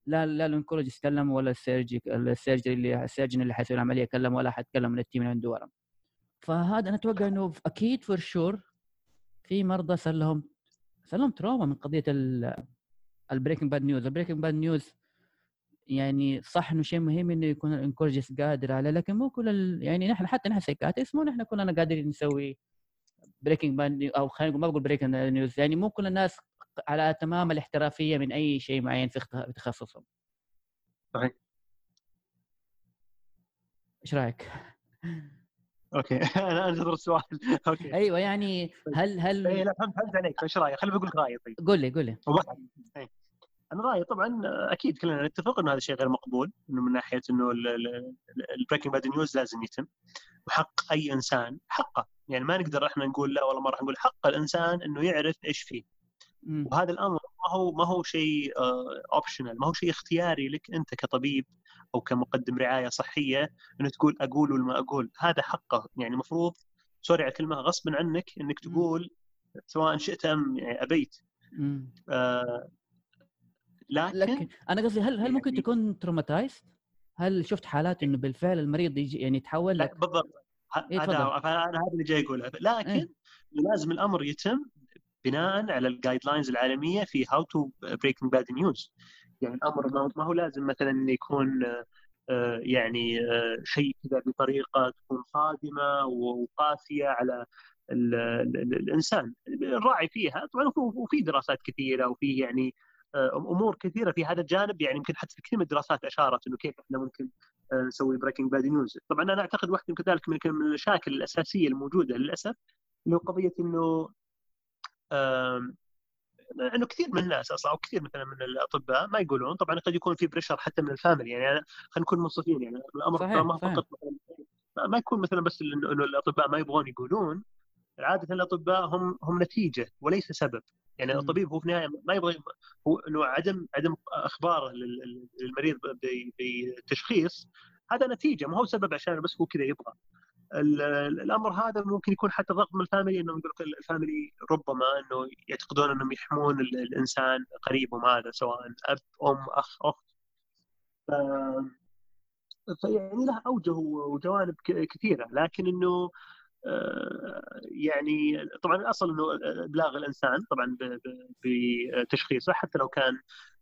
لا لا ال oncologist كلم ولا ال surgery ال surgery اللي ال surgeon اللي حيسوي العملية كلم ولا حد كلم من ال team اللي عنده ورم. فهذا أنا أتوقع إنه أكيد for sure في مرضى صار لهم صار لهم trauma من قضية ال breaking bad news ال breaking bad news يعني صح إنه شيء مهم إنه يكون ال oncologist قادر عليه لكن مو كل ال... يعني نحن حتى نحن psychiatrist مو نحن كلنا قادرين نسوي breaking bad أو خلينا نقول ما بقول breaking news يعني مو كل الناس على تمام الاحترافية من أي شيء معين في تخصصهم صحيح. إيش رأيك؟ okay. [LAUGHS] أنا أنتظر السؤال. okay. أيوه يعني هل هل اي لا فهمت فهمت عليك. إيش رأيك؟ خليني بقول لك رأيي طيب. قول لي قول لي. أنا رأيي طبعا أكيد كلنا نتفق إنه هذا شيء غير مقبول إنه من ناحية إنه ال breaking bad news لازم يتم وحق أي إنسان حقه. يعني ما نقدر إحنا نقول لا والله ما راح نقول حق الإنسان إنه يعرف إيش فيه. وهذا الأمر ما هو ما هو شيء optional آه، ما هو شيء اختياري لك أنت كطبيب أو كمقدم رعاية صحية إنه تقول أقول ولا ما أقول. هذا حقه. يعني المفروض sorry على الكلمة غصبا عنك إنك تقول سواء شئت أم أبيت. آه لكن, لكن أنا قصدي هل هل ممكن يعني تكون traumatized؟ هل شفت حالات إنه بالفعل المريض يجي يعني يتحول لك؟ بالضبط. إيه، هذا أنا هذا اللي جاي اقوله لكن إيه؟ لازم الأمر يتم بناء على ال guidelines العالمية في how to breaking bad news يعني الأمر ما هو لازم مثلا يكون آه، يعني آه، شيء كذا بطريقة تكون صادمه وقاسية على الإنسان. الراعي فيها طبعا وفي دراسات كثيرة وفي يعني أمور كثيرة في هذا الجانب. يعني يمكن حتى كثير من الدراسات أشارت إنه كيف إحنا ممكن نسوي breaking bad news طبعا أنا أعتقد واحدة كذلك من المشاكل الأساسية الموجودة للأسف اللي هو قضية إنه إنه كثير من الناس أصلا أو كثير مثلا من الأطباء ما يقولون. طبعا قد يكون في pressure حتى من ال family. يعني خلينا نكون منصفين. يعني الامر صحيح ما فقط ما يكون مثلا بس إنه الأطباء ما يبغون يقولون. عادة الأطباء هم هم نتيجة وليس سبب. يعني م. الطبيب هو في النهاية ما يبغى هو إنه عدم عدم أخباره للمريض بالتشخيص هذا نتيجة. ما هو سبب عشان بس هو كذا يبغى. الأمر هذا ممكن يكون حتى ضغط من ال family انه يقول ال family ربما إنه يعتقدون إنهم يحمون الإنسان قريبهم هذا سواء أب أم أخ أخت. ف... فيعني له أوجه وجوانب كثيرة. لكن إنه يعني طبعا الأصل إنه ابلاغ الإنسان طبعا بتشخيصه حتى لو كان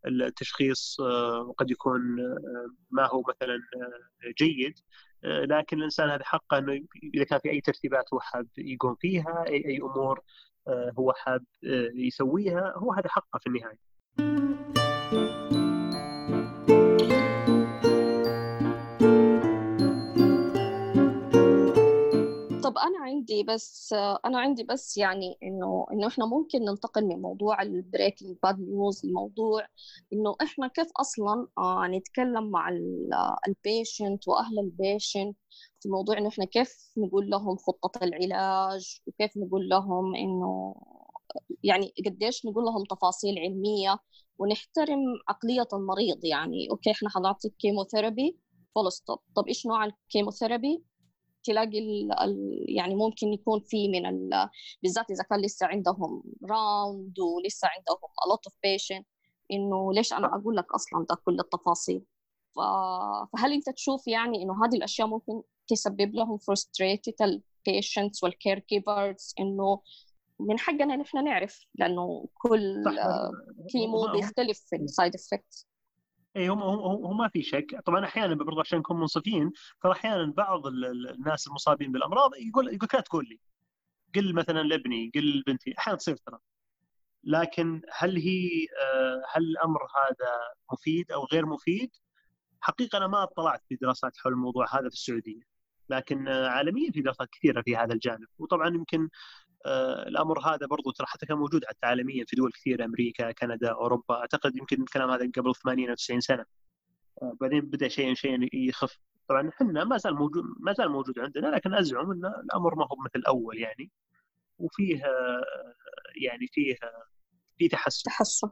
التشخيص آه، قد يكون آه، ما هو مثلا جيد لكن الإنسان هذا حقه إنه إذا كان في أي ترتيبات هو حاب يقوم فيها أي أي أمور هو حاب يسويها هو هذا حقه في النهاية. عندي بس أنا عندي بس يعني إنه إنه إحنا ممكن ننتقل من موضوع ال breaking bad news لموضوع إنه إحنا كيف أصلا آه نتكلم مع ال patient وأهل ال patient في موضوع إنه إحنا كيف نقول لهم خطة العلاج وكيف نقول لهم إنه يعني قديش نقول لهم تفاصيل علمية ونحترم عقلية المريض يعني okay إحنا حنعطيك chemotherapy full stop طب إيش نوع ال chemotherapy تلاقي ال ال يعني ممكن يكون في من بالذات إذا كان لسه عندهم round ولسه عندهم a lot of patient إنه ليش أنا أقول لك أصلا ده كل التفاصيل؟ فهل أنت تشوف يعني إنه هذه الأشياء ممكن تسبب لهم frustrated ال patients وال caregivers إنه من حقنا نحن نعرف لأنه كل chemo بيختلف في ال side effects اي هم هو ما في شك. طبعا أحيانا برضه عشان نكون منصفين ترى أحيانا بعض الناس المصابين بالأمراض يقول يقول لا تقول لي قل مثلا لابني قل لبنتي أحيانا تصير ترى. لكن هل هي آه، هل الأمر هذا مفيد أو غير مفيد؟ حقيقة أنا ما اطلعت في دراسات حول الموضوع هذا في السعودية لكن آه، عالميا في دراسات كثيرة في هذا الجانب. وطبعا يمكن الأمر هذا برضو ترى حتى كان موجود حتى عالميا في دول كثيرة أمريكا كندا أوروبا. أعتقد يمكن الكلام هذا قبل 80 أو 90 سنة. آه، بعدين بدأ شيئا شيئا يخف. طبعا إحنا ما زال موجود ما زال موجود عندنا لكن أزعم إن الأمر ما هو مثل الأول يعني. وفيه يعني فيه في تحسن. تحسن.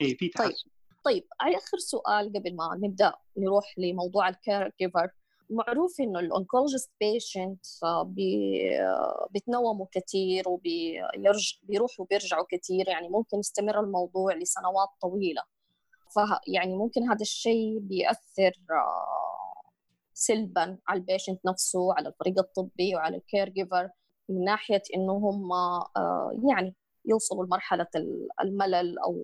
اي في طيب. تحسن. طيب طيب آخر سؤال قبل ما نبدأ نروح لموضوع الكير جيفر معروف إنه ال oncologist patient بيتنوموا كثير وبيروحوا وبيرجعوا كثير يعني ممكن يستمر الموضوع لسنوات طويلة. فه يعني ممكن هذا الشيء بيأثر سلبا على ال patient نفسه على الفريق الطبي وعلى ال caregiver من ناحية إنه هم يعني يوصلوا لمرحلة الملل أو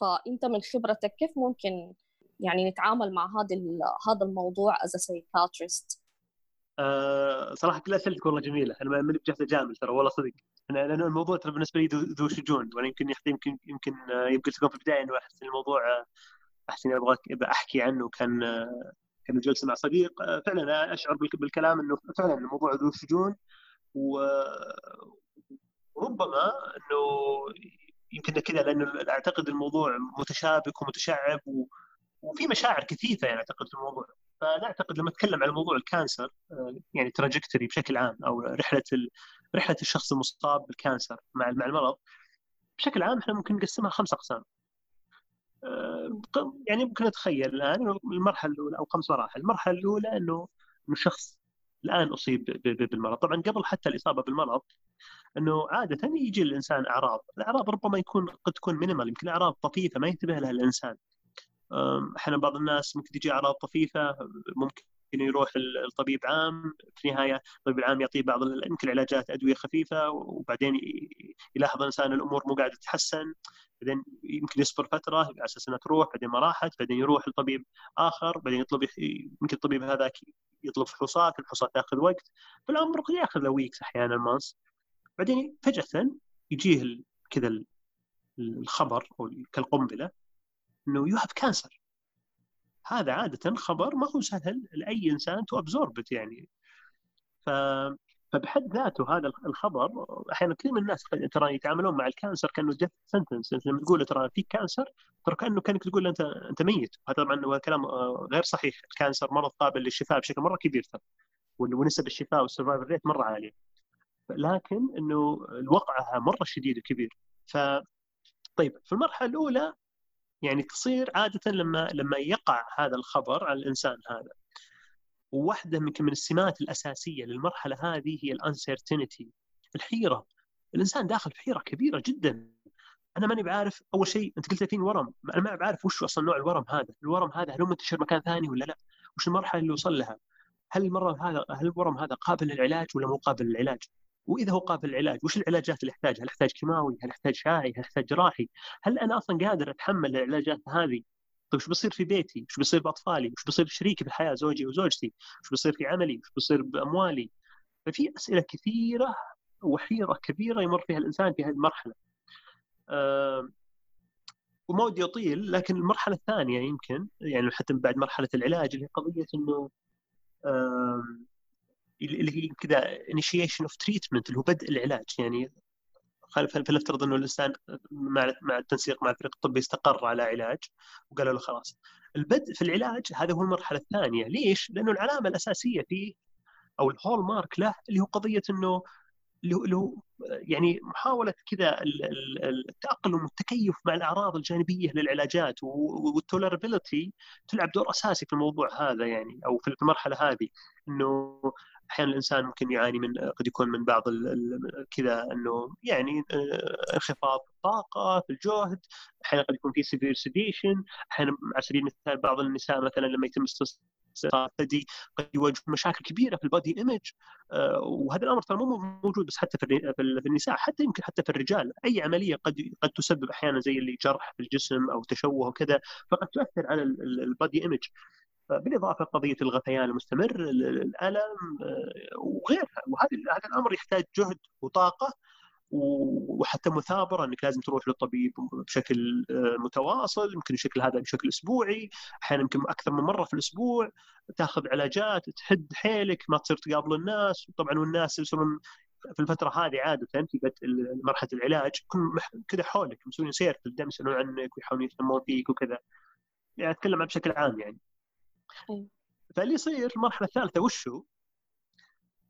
فأنت من خبرتك كيف ممكن يعني نتعامل مع هذا هذا الموضوع a psychiatrist. أه صراحة كل أسئلتك والله جميلة. أنا ماني بجهز اجامل ترى والله صدق. أنا لأنه الموضوع ترى بالنسبة لي ذو شجون وأنا يمكن يمكن يمكن يمكن تكون في البداية إنه أحس الموضوع أحس إني أبغى أحكي عنه. كان كان جلسة مع صديق. فعلا أشعر بالكلام إنه فعلا الموضوع ذو شجون وربما إنه يمكن كذا لأنه أعتقد الموضوع متشابك ومتشعب وفي مشاعر كثيفة يعني أعتقد في الموضوع فأنا أعتقد لما أتكلم على موضوع ال cancer آه، يعني trajectory بشكل عام أو رحلة رحلة الشخص المصاب بال cancer مع مع المرض بشكل عام إحنا ممكن نقسمها خمس أقسام. آه، يعني ممكن نتخيل الآن المرحلة الأولى أو خمس مراحل، المرحلة الأولى إنه الشخص الآن أصيب بالمرض، طبعا قبل حتى الإصابة بالمرض إنه عادة يجي الإنسان أعراض، الأعراض ربما يكون قد تكون مينيمال يمكن اعراض طفيفة ما ينتبه لها الإنسان. أحيانا بعض الناس ممكن تجي أعراض طفيفة ممكن يروح الطبيب عام في النهاية الطبيب العام يعطيه بعض يمكن علاجات أدوية خفيفة وبعدين يلاحظ الإنسان الأمور مو قاعدة تتحسن بعدين يمكن يصبر فترة على أساس إنها تروح بعدين ما راحت بعدين يروح لطبيب آخر بعدين يطلب يمكن الطبيب هذاك يطلب فحوصات الفحوصات تأخذ وقت فالأمر قد يأخذ له weeks أحيانا months بعدين فجأة يجيه كذا الخبر أو كالقنبلة إنه you have cancer هذا عادة خبر ما هو سهل لأي إنسان to absorb يعني. ف فبحد ذاته هذا الخبر أحيانا كثير من الناس ترى يتعاملون مع ال cancer كأنه death sentence انت لما تقول ترى في cancer ترى كأنه كأنك تقول انت أنت ميت. هذا طبعا هو كلام آه، غير صحيح. ال cancer مرض قابل للشفاء بشكل مرة كبير ترى ونسب الشفاء وال survival rate مرة عالية. لكن إنه الوقعة مرة شديد وكبير ف طيب في المرحلة الأولى يعني تصير عادة لما لما يقع هذا الخبر على الإنسان هذا. وواحدة من من السمات الأساسية للمرحلة هذه هي ال uncertainty الحيرة. الإنسان داخل في حيرة كبيرة جدا. أنا ماني بعارف أول شيء أنت قلت فين ورم أنا ما بعرف وش أصلا نوع الورم هذا. الورم هذا هل هو منتشر مكان ثاني ولا لا؟ وش المرحلة اللي وصل لها؟ هل المرض هذا هل الورم هذا قابل للعلاج ولا مو قابل للعلاج؟ وإذا هو قابل للعلاج وش العلاجات اللي يحتاجها؟ هل يحتاج كيماوي؟ هل يحتاج شاعي؟ هل يحتاج جراحي؟ هل أنا أصلا قادر أتحمل العلاجات هذه؟ طيب وش بيصير في بيتي؟ وش بيصير بأطفالي؟ وش بيصير بشريكي في الحياة زوجي وزوجتي؟ وش بيصير في عملي؟ وش بيصير بأموالي؟ ففي أسئلة كثيرة وحيرة كبيرة يمر فيها الإنسان في هذه المرحلة. أه وما ودي أطيل لكن المرحلة الثانية يمكن يعني حتى بعد مرحلة العلاج اللي هي قضية إنه أه اللي كذا initiation of treatment اللي هو بدء العلاج. يعني فلنفترض إنه الإنسان مع مع التنسيق مع الفريق الطبي استقر على علاج وقالوا له خلاص. البدء في العلاج هذا هو المرحلة الثانية. ليش؟ لأنه العلامة الأساسية فيه أو ال hallmark له اللي هو قضية إنه هو يعني محاولة كذا التأقلم والتكيف مع الأعراض الجانبية للعلاجات وال tolerability تلعب دور أساسي في الموضوع هذا يعني أو في المرحلة هذه. إنه أحيانا الإنسان ممكن يعاني من قد يكون من بعض كذا إنه يعني آه، انخفاض الطاقة في الجهد أحيانا قد يكون في severe sedation أحيانا على سبيل المثال بعض النساء مثلا لما يتم الثدي قد يواجه مشاكل كبيرة في ال body image آه، وهذا الأمر ترى مو موجود بس حتى في النساء حتى يمكن حتى في الرجال. أي عملية قد قد تسبب أحيانا زي اللي جرح في الجسم أو تشوه وكذا فقد تؤثر على ال body image بالإضافة لقضيه الغثيان المستمر الألم آه، وغيرها. وهذا هذا الأمر يحتاج جهد وطاقة وحتى مثابرة إنك لازم تروح للطبيب بشكل آه، متواصل يمكن الشكل هذا بشكل أسبوعي أحيانا يمكن أكثر من مرة في الأسبوع تأخذ علاجات تهد حيلك ما تصير تقابل الناس. طبعا والناس يصيرون في الفترة هذه عادة في بدء مرحلة العلاج يكون كذا حولك مسوين سير في الدم يسألون عنك ويحاولون يهتمون فيك وكذا. يعني أتكلم بشكل عام يعني. فاللي يصير المرحلة الثالثة وش هو؟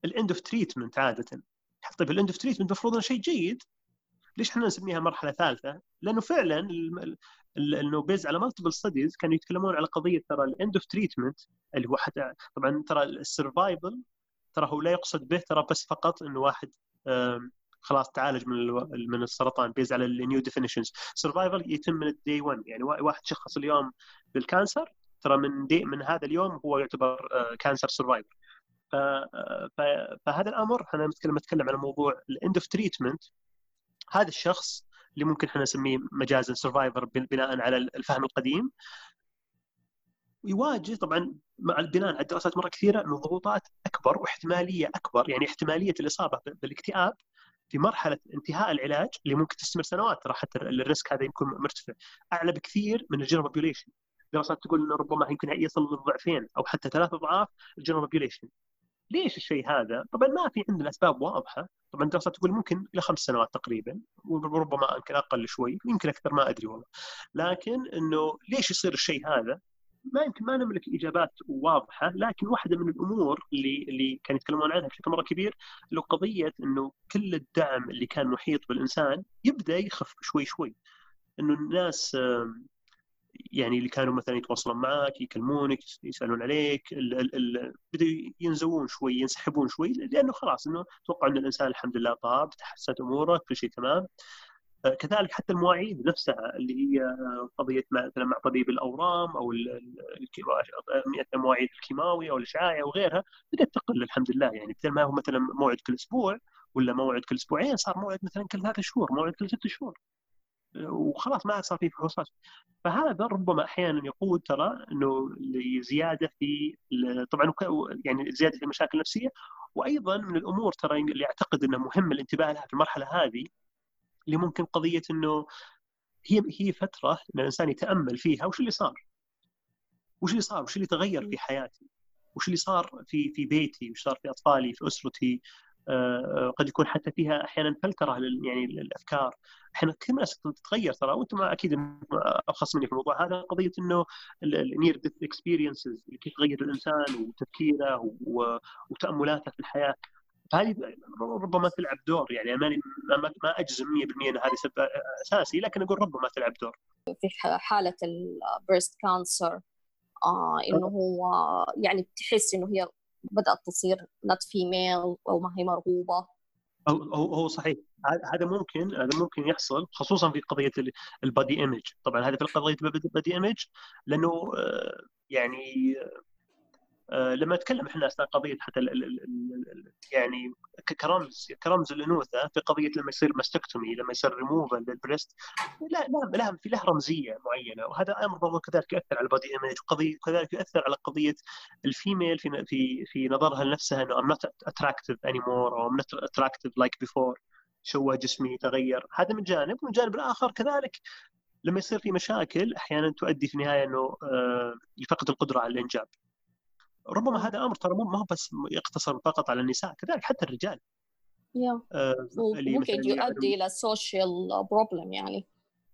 ال end of treatment عادة. طيب ال end of treatment المفروض إنه شيء جيد. ليش إحنا نسميها مرحلة ثالثة؟ لأنه فعلا إنه based على multiple studies كانوا يتكلمون على قضية ترى ال end of treatment اللي هو حتى طبعا ترى ال survivor ترى هو لا يقصد به ترى بس فقط إنه واحد خلاص تعالج من من السرطان based على ال new definitions survival يتم من ال day 1 يعني واحد شخص اليوم بال cancer ترى من day من هذا اليوم هو يعتبر cancer survivor فهذا الأمر إحنا نتكلم نتكلم على موضوع ال end of treatment. هذا الشخص اللي ممكن إحنا نسميه مجازا survivor بناء على الفهم القديم يواجه طبعا مع البناء على الدراسات مرة كثيرة إنه ضغوطات أكبر واحتمالية أكبر يعني احتمالية الإصابة بالاكتئاب في مرحلة انتهاء العلاج اللي ممكن تستمر سنوات. ترى حتى ال risk هذا يكون مرتفع. أعلى بكثير من ال general population دراسات تقول إنه ربما يمكن يصل للضعفين أو حتى ثلاث أضعاف ال general population ليش الشيء هذا؟ طبعا ما في عندنا أسباب واضحة، طبعا الدراسات تقول ممكن إلى خمس سنوات تقريبا وربما يمكن أقل شوي، يمكن أكثر ما أدري والله. لكن إنه ليش يصير الشيء هذا؟ ما يمكن ما نملك إجابات واضحة لكن واحدة من الأمور اللي اللي كانوا يتكلمون عنها بشكل مرة كبير اللي قضية إنه كل الدعم اللي كان محيط بالإنسان يبدأ يخف شوي شوي إنه الناس يعني اللي كانوا مثلا يتواصلون معك يكلمونك يسألون عليك بدأوا ينزوون شوي ينسحبون شوي لأنه خلاص إنه توقع إن الإنسان الحمد لله طاب تحسنت أموره كل شيء تمام. آه، كذلك حتى المواعيد نفسها اللي هي قضية مثلا مع طبيب الأورام أو المواعيد الكيماوي أو الإشعاعي أو غيرها بدأت تقل الحمد لله. يعني بدل ما هو مثلا موعد كل أسبوع ولا موعد كل أسبوعين صار موعد مثلا كل ثلاث شهور موعد كل ست شهور. وخلاص ما عاد صار في فحوصات فهذا ربما أحيانا يقود ترى إنه لزيادة في طبعا يعني زيادة في المشاكل النفسية وأيضا من الأمور ترى اللي أعتقد إنه مهم الانتباه لها في المرحلة هذه اللي ممكن قضية إنه هي هي فترة إن الإنسان يتأمل فيها وش اللي صار؟ وش اللي صار؟ وش اللي تغير في حياتي؟ وش اللي صار في في بيتي؟ وش صار في أطفالي؟ في أسرتي؟ آه، قد يكون حتى فيها أحيانا فلتره يعني الأفكار أحيانا كثير من الناس تتغير ترى وأنتم أكيد أخص مني في الموضوع. هذا قضية إنه ال near death experiences كيف تغير الإنسان وتفكيره وتأملاته في الحياة. فهذه ربما تلعب دور يعني ما ما أجزم 100% إن هذا سبب أساسي لكن أقول ربما تلعب دور. في حالة ال breast cancer آه إنه هو يعني بتحس إنه هي بدأت تصير not female أو ما هي مرغوبة. هو هو صحيح. هذا ممكن هذا ممكن يحصل خصوصا في قضية ال body image طبعا هذا في قضية ال body image لأنه آه، يعني لما نتكلم إحنا أثناء قضية حتى يعني كرمز كرمز الانوثه في قضية لما يصير mastectomy لما يصير ريموفال للبريست لا لا لها في له رمزية معينة وهذا أمر برضه كذلك يؤثر على ال body image وقضيه كذلك يؤثر على قضية ال female في في في نظرها لنفسها إنه I'm not attractive anymore أو I'm not attractive like before شوه جسمي تغير هذا من جانب ومن الجانب الآخر كذلك لما يصير في مشاكل أحيانا تؤدي في النهاية إنه آه، يفقد القدرة على الإنجاب. ربما هذا أمر ترى ما هو بس يقتصر فقط على النساء كذلك حتى الرجال yeah. آه ممكن يؤدي إلى social problem يعني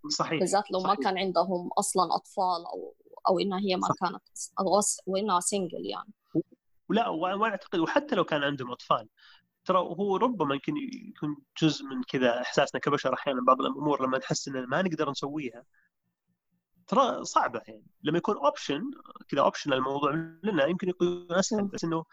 صحيح بالذات لو صحيح. ما كان عندهم أصلا أطفال أو أو إنها هي ما صح. كانت أو وانها single يعني ولا واعتقد وحتى لو كان عندهم أطفال ترى هو ربما يمكن يكون جزء من كذا إحساسنا كبشر أحيانا بعض الأمور لما نحس ان ما نقدر نسويها ترى صعبة يعني. لما يكون option كذا option الموضوع لنا يمكن يكون أسهل بس إنه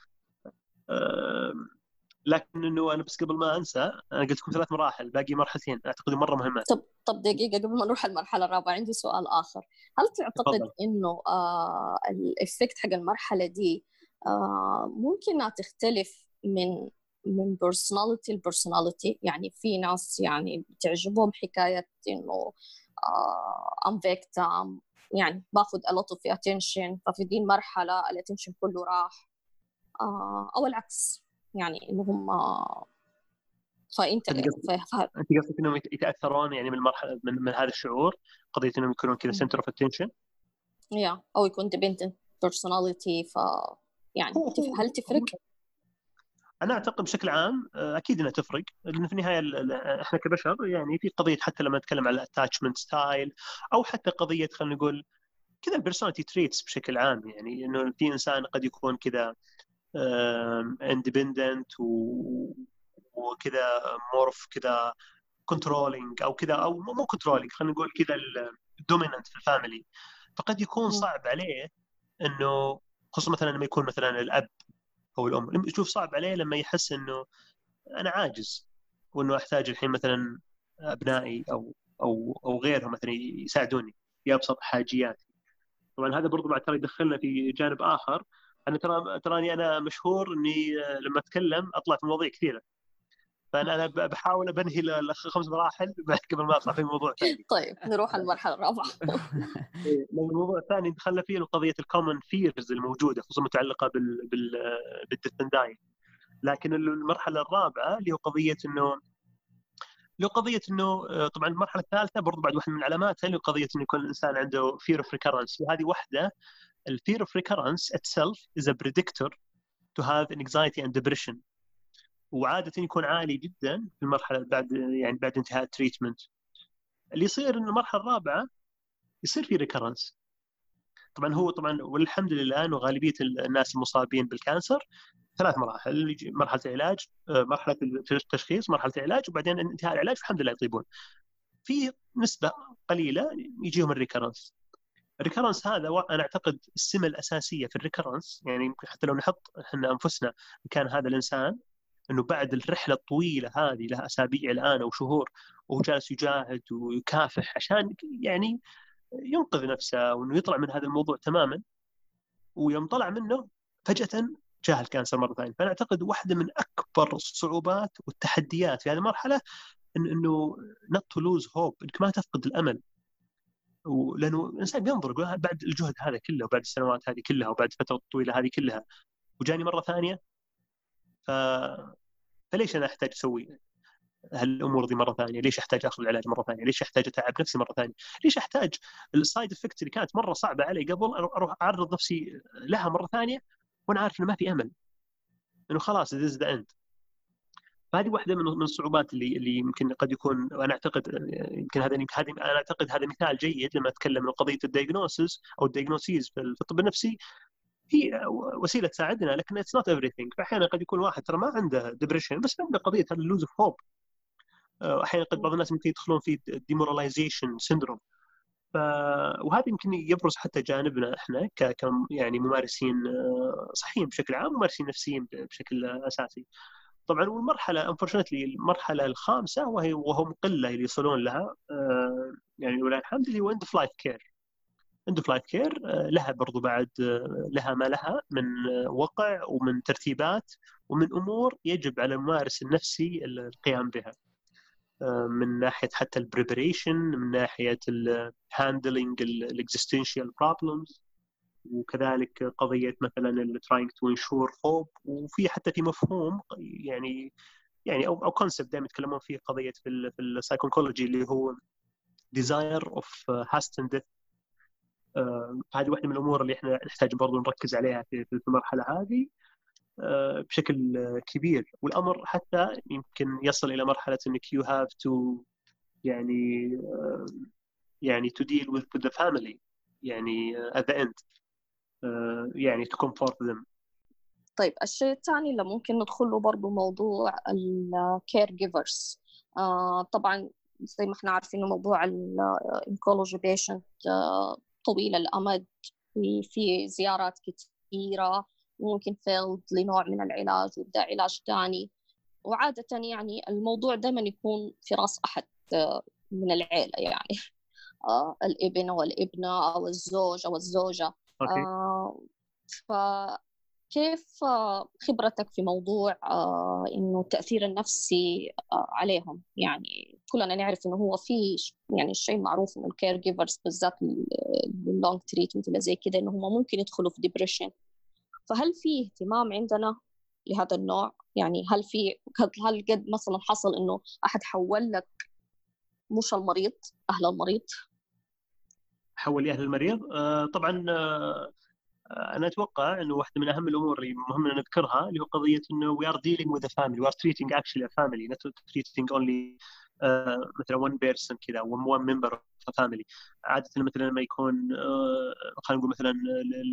لكن إنه أنا بس قبل ما أنسى أنا قلت لكم ثلاث مراحل باقي مرحلتين. أعتقد مرة مهمات طب طب دقيقة قبل ما نروح المرحلة الرابعة عندي سؤال آخر. هل تعتقد. إنه آه ال effect حق المرحلة دي آه ممكن تختلف من من personality ل personality يعني في ناس يعني بتعجبهم حكاية إنه ام uh, victim. يعني باخذ a lot of attention. ففي دي المرحلة ال attention كله راح. uh, أو العكس. يعني إنه هم فانت أنت قصدك إنهم يتأثرون يعني من المرحله من, من هذا الشعور؟ قضية إنهم يكونون كذا center of attention yeah أو يكون dependent personality ف يعني هل تفرق؟ أنا أعتقد بشكل عام آه، أكيد إنها تفرق. لأن في النهاية إحنا كبشر يعني في قضية حتى لما نتكلم على ال attachment style أو حتى قضية خلينا نقول كذا ال personality traits بشكل عام. يعني إنه في إنسان قد يكون كذا independent وكذا more of كذا controlling أو كذا أو مو controlling خلينا نقول كذا ال dominant في ال family. فقد يكون صعب عليه إنه خصوصا مثلا لما يكون مثلا الأب أو الأم. يشوف صعب عليه لما يحس إنه أنا عاجز وإنه أحتاج الحين مثلا أبنائي أو أو أو غيرهم مثلا يساعدوني في أبسط حاجياتي. طبعا هذا برضو بعد ترى يدخلنا في جانب آخر. أنا ترى تراني أنا مشهور إني لما أتكلم أطلع في مواضيع كثيرة. فأنا أنا بحاول بنهي الخمس مراحل [LAUGHS] قبل ما أطلع في موضوع ثاني. [LAUGHS] طيب نروح المرحلة الرابعة. [LAUGHS] إيه، الموضوع الثاني دخلنا فيه قضيه ال common fears الموجودة خصوصا متعلقة بال بال لكن المرحلة الرابعة اللي هو قضية إنه له قضية إنه طبعا المرحلة الثالثة برضو بعد واحدة من علاماتها اللي قضية إنه يكون الإنسان عنده fear of recurrence. وهذه واحدة ال fear of recurrence itself is a predictor to have anxiety and depression. وعادة يكون عالي جدا في المرحلة بعد يعني بعد انتهاء ال treatment اللي يصير إنه المرحلة الرابعة يصير في recurrence طبعا هو طبعا والحمد لله إنه غالبية الناس المصابين بال cancer ثلاث مراحل مرحلة العلاج آه، مرحلة التشخيص مرحلة العلاج وبعدين انتهاء العلاج والحمد لله يطيبون. في نسبة قليلة يجيهم ال recurrence ال recurrence هذا أنا أعتقد السمة الأساسية في ال recurrence يعني حتى لو نحط إحنا أنفسنا ان كان هذا الإنسان إنه بعد الرحلة الطويلة هذه لها أسابيع الآن أو شهور وهو جالس يجاهد ويكافح عشان يعني ينقذ نفسه وإنه يطلع من هذا الموضوع تماما ويوم طلع منه فجأة جاه ال cancer مرة ثانية. فأنا أعتقد واحدة من أكبر الصعوبات والتحديات في هذه المرحلة إنه not to lose hope إنك ما تفقد الأمل. ولأنه الإنسان بينظر يقول بعد الجهد هذا كله وبعد السنوات هذه كلها وبعد الفترة الطويلة هذه كلها. وجاني مرة ثانية ف... فليش أنا أحتاج أسوي هالأمور دي مرة ثانية؟ ليش أحتاج أخذ العلاج مرة ثانية؟ ليش أحتاج أتعب نفسي مرة ثانية؟ ليش أحتاج ال side effect اللي كانت مرة صعبة علي قبل أروح أعرض نفسي لها مرة ثانية وأنا عارف إنه ما في أمل إنه خلاص this is the end فهذه واحدة من الصعوبات اللي اللي يمكن قد يكون وأنا أعتقد يمكن هذا هذه أنا أعتقد هذا مثال جيد لما أتكلم عن قضية ال diagnosis أو ال diagnoses في الطب النفسي هي وسيلة تساعدنا لكن it's not everything فاحيانا قد يكون واحد ترى ما عنده depression بس عنده قضية ال loss of hope أحيانا قد بعض الناس ممكن يدخلون في demoralization syndrome ف... وهذا يمكن يبرز حتى جانبنا إحنا ك... ك يعني ممارسين آه، صحيين بشكل عام ممارسين نفسيين بشكل أساسي. طبعا والمرحلة unfortunately المرحلة الخامسة وهي وهم قلة اللي يصلون لها آه، يعني ولله الحمد اللي هو end of life care. end of life care لها برضو بعد آه، لها ما لها من وقع ومن ترتيبات ومن أمور يجب على الممارس النفسي القيام بها. من ناحية حتى ال preparation من ناحية ال handling ال existential problems وكذلك قضية مثلا trying to ensure hope وفي حتى في مفهوم يعني يعني أو أو concept دائما يتكلمون فيه قضية في السايكولوجي اللي هو desire of hasten death هذه واحدة من الأمور اللي إحنا نحتاج برضو نركز عليها في المرحلة هذه آه، بشكل كبير. والأمر حتى يمكن يصل إلى مرحلة إنك you have to يعني آه، يعني to deal with, the family يعني at the end يعني to comfort them. طيب الشيء الثاني اللي ممكن ندخل له برضه موضوع ال caregivers طبعا زي ما إحنا عارفين موضوع ال oncology patient طويل الأمد. في زيارات كثيره ممكن فيلد لنوع من العلاج ويبدأ علاج ثاني وعادة يعني الموضوع دائما يكون في رأس أحد آه، من العيلة يعني. [LAUGHS] آه الإبن أو الابنة أو الزوج أو الزوجة. آه فكيف خبرتك في موضوع إنه التأثير النفسي عليهم؟ يعني كلنا نعرف إنه هو في يعني الشيء المعروف إنه ال caregivers بالذات ال long treatment اللي زي كده إنه هم ممكن يدخلوا في depression فهل في اهتمام عندنا لهذا النوع؟ يعني هل في هل قد مثلا حصل إنه أحد حول لك مش المريض أهل المريض؟ حول أهل المريض؟ آه طبعا آه أنا أتوقع إنه واحدة من أهم الأمور اللي مهم ان نذكرها اللي هو قضية إنه we are dealing with a family we are treating actually a family not treating only مثلا one person كذا one member فاميلي عادة مثلا لما يكون آه، خلينا نقول مثلا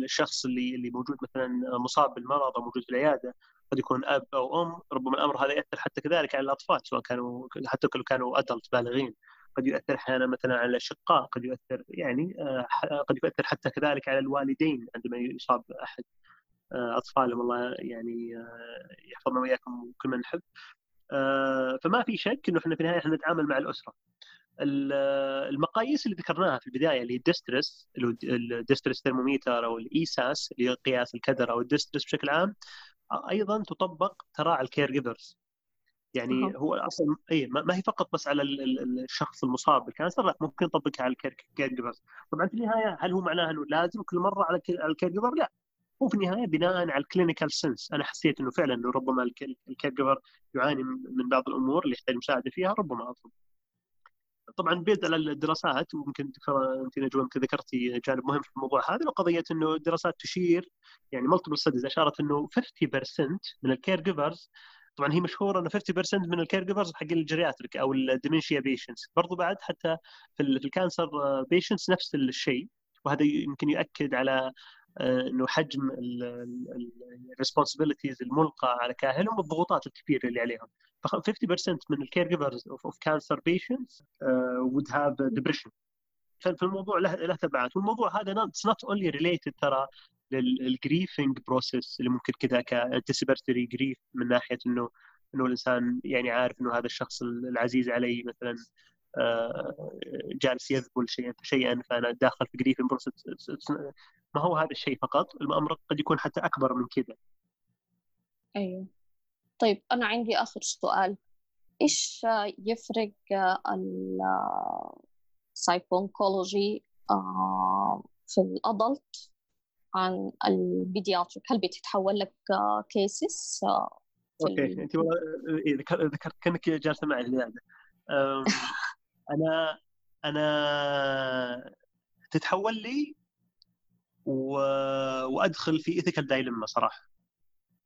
الشخص اللي اللي موجود مثلا مصاب بالمرض أو موجود في العيادة قد يكون أب أو أم ربما الأمر هذا يأثر حتى كذلك على الأطفال سواء كانوا حتى لو كانوا ادلت بالغين. قد يؤثر أحيانا مثلا على الاشقاء قد يؤثر يعني آه، قد يؤثر حتى كذلك على الوالدين عندما يصاب أحد آه، أطفالهم. الله يعني يحفظنا وإياكم كل من نحب. آه، فما في شك إنه إحنا في النهاية إحنا نتعامل مع الأسرة. المقاييس اللي ذكرناها في البداية اللي هي ال distress اللي هو ال distress thermometer أو ال ESAS اللي هي قياس الكدر أو ال distress بشكل عام أيضا تطبق ترى على ال caregivers يعني. هو أصلا إي ما هي فقط بس على الشخص المصاب بال cancer لا ممكن نطبقها على ال caregivers طبعا في النهاية هل هو معناه إنه لازم كل مرة على ال caregiver لا. هو في النهاية بناء على ال clinical sense أنا حسيت إنه فعلا إنه ربما ال caregiver يعاني من بعض الأمور اللي يحتاج مساعدة فيها ربما اطلب طبعا based على الدراسات ويمكن أنت نجوى يمكن ذكرتي جانب مهم في الموضوع هذا وقضية إنه الدراسات تشير يعني multiple studies أشارت إنه 50% من ال caregivers طبعا هي مشهورة إنه 50% من ال caregivers حق ال geriatric أو ال dementia patients برضو بعد حتى في ال cancer patients نفس الشيء وهذا يمكن يؤكد على إنه حجم ال responsibilities الملقى على كاهلهم والضغوطات الكبيرة اللي عليهم. ف 50% من ال caregivers of cancer patients would have depression. فالموضوع له له تبعات. والموضوع هذا it's not only related ترى لل grieving process اللي ممكن كذا anticipatory grief من ناحية انه إنه الإنسان يعني عارف إنه هذا الشخص العزيز علي مثلا. آه، جالس يذبل شيئا فشيئا فأنا داخل في grieving process ما هو هذا الشيء فقط؟ الأمر قد يكون حتى أكبر من كذا. أيوه. طيب أنا عندي آخر سؤال. إيش يفرق ال psycho-oncology آه، في ال adult عن ال pediatric؟ هل بتتحول لك cases آه، أوكي أنت ذكرت كأنك جالسة معي [LAUGHS] أنا أنا تتحول لي و... وأدخل في ethical dilemma صراحة.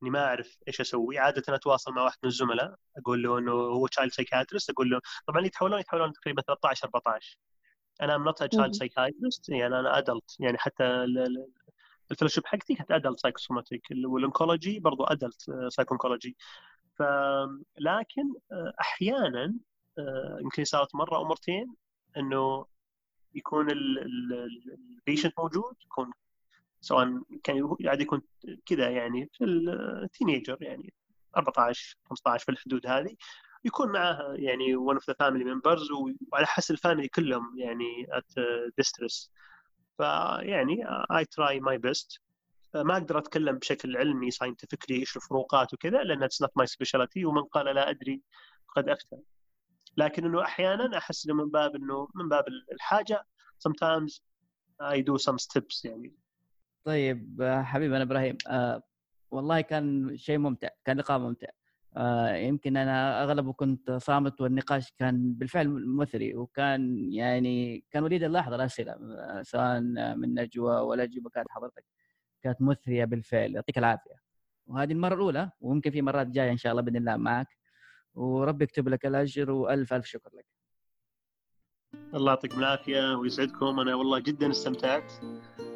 إني ما أعرف إيش أسوي. عادة أتواصل مع واحد من الزملاء أقول له إنه هو child psychiatrist أقول له طبعا يتحولون يتحولون تقريبا 13 14 أنا I'm not child psychiatrist يعني أنا adult يعني حتى ال fellowship حقتي كانت adult psychosomatic وال oncology برضو adult psycho-oncology ف لكن أحيانا يمكن صارت مرة أو مرتين إنه يكون ال patient موجود يكون سواء كان عاد يكون كذا يعني في ال teenager يعني 14 15 في الحدود هذه يكون معاه يعني one of the family members وعلى حسب ال family كلهم يعني at distress. فيعني I try my best. ما أقدر أتكلم بشكل علمي scientifically إيش الفروقات وكذا لأن it's not my speciality ومن قال لا أدري قد أفتى. لكن إنه أحيانا أحس إنه من باب إنه من باب الحاجة sometimes I do some steps يعني. طيب حبيبي أنا إبراهيم آه والله كان شيء ممتع كان لقاء ممتع. آه يمكن أنا اغلبه كنت صامت والنقاش كان بالفعل مثري وكان يعني كان وليد اللحظه الاسئله آه، سواء من نجوى ولا أجوبة كانت حضرتك كانت مثرية بالفعل يعطيك العافية. وهذه المرة الأولى وممكن في مرات جاية إن شاء الله بإذن الله معك. وربي يكتب لك الأجر وألف ألف شكر لك. الله يعطيكم العافية ويسعدكم. أنا والله جدا استمتعت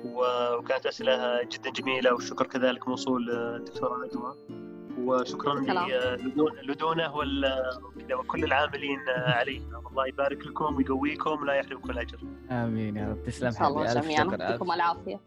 وكانت أسئلة جدا جميلة والشكر كذلك موصول للدكتوره نجوى وشكرا لدونه وكل العاملين عليه الله يبارك لكم ويقويكم ولا يحرمكم الأجر. آمين يا رب. تسلم حبيبي. الله جميعا. يعطيكم العافية.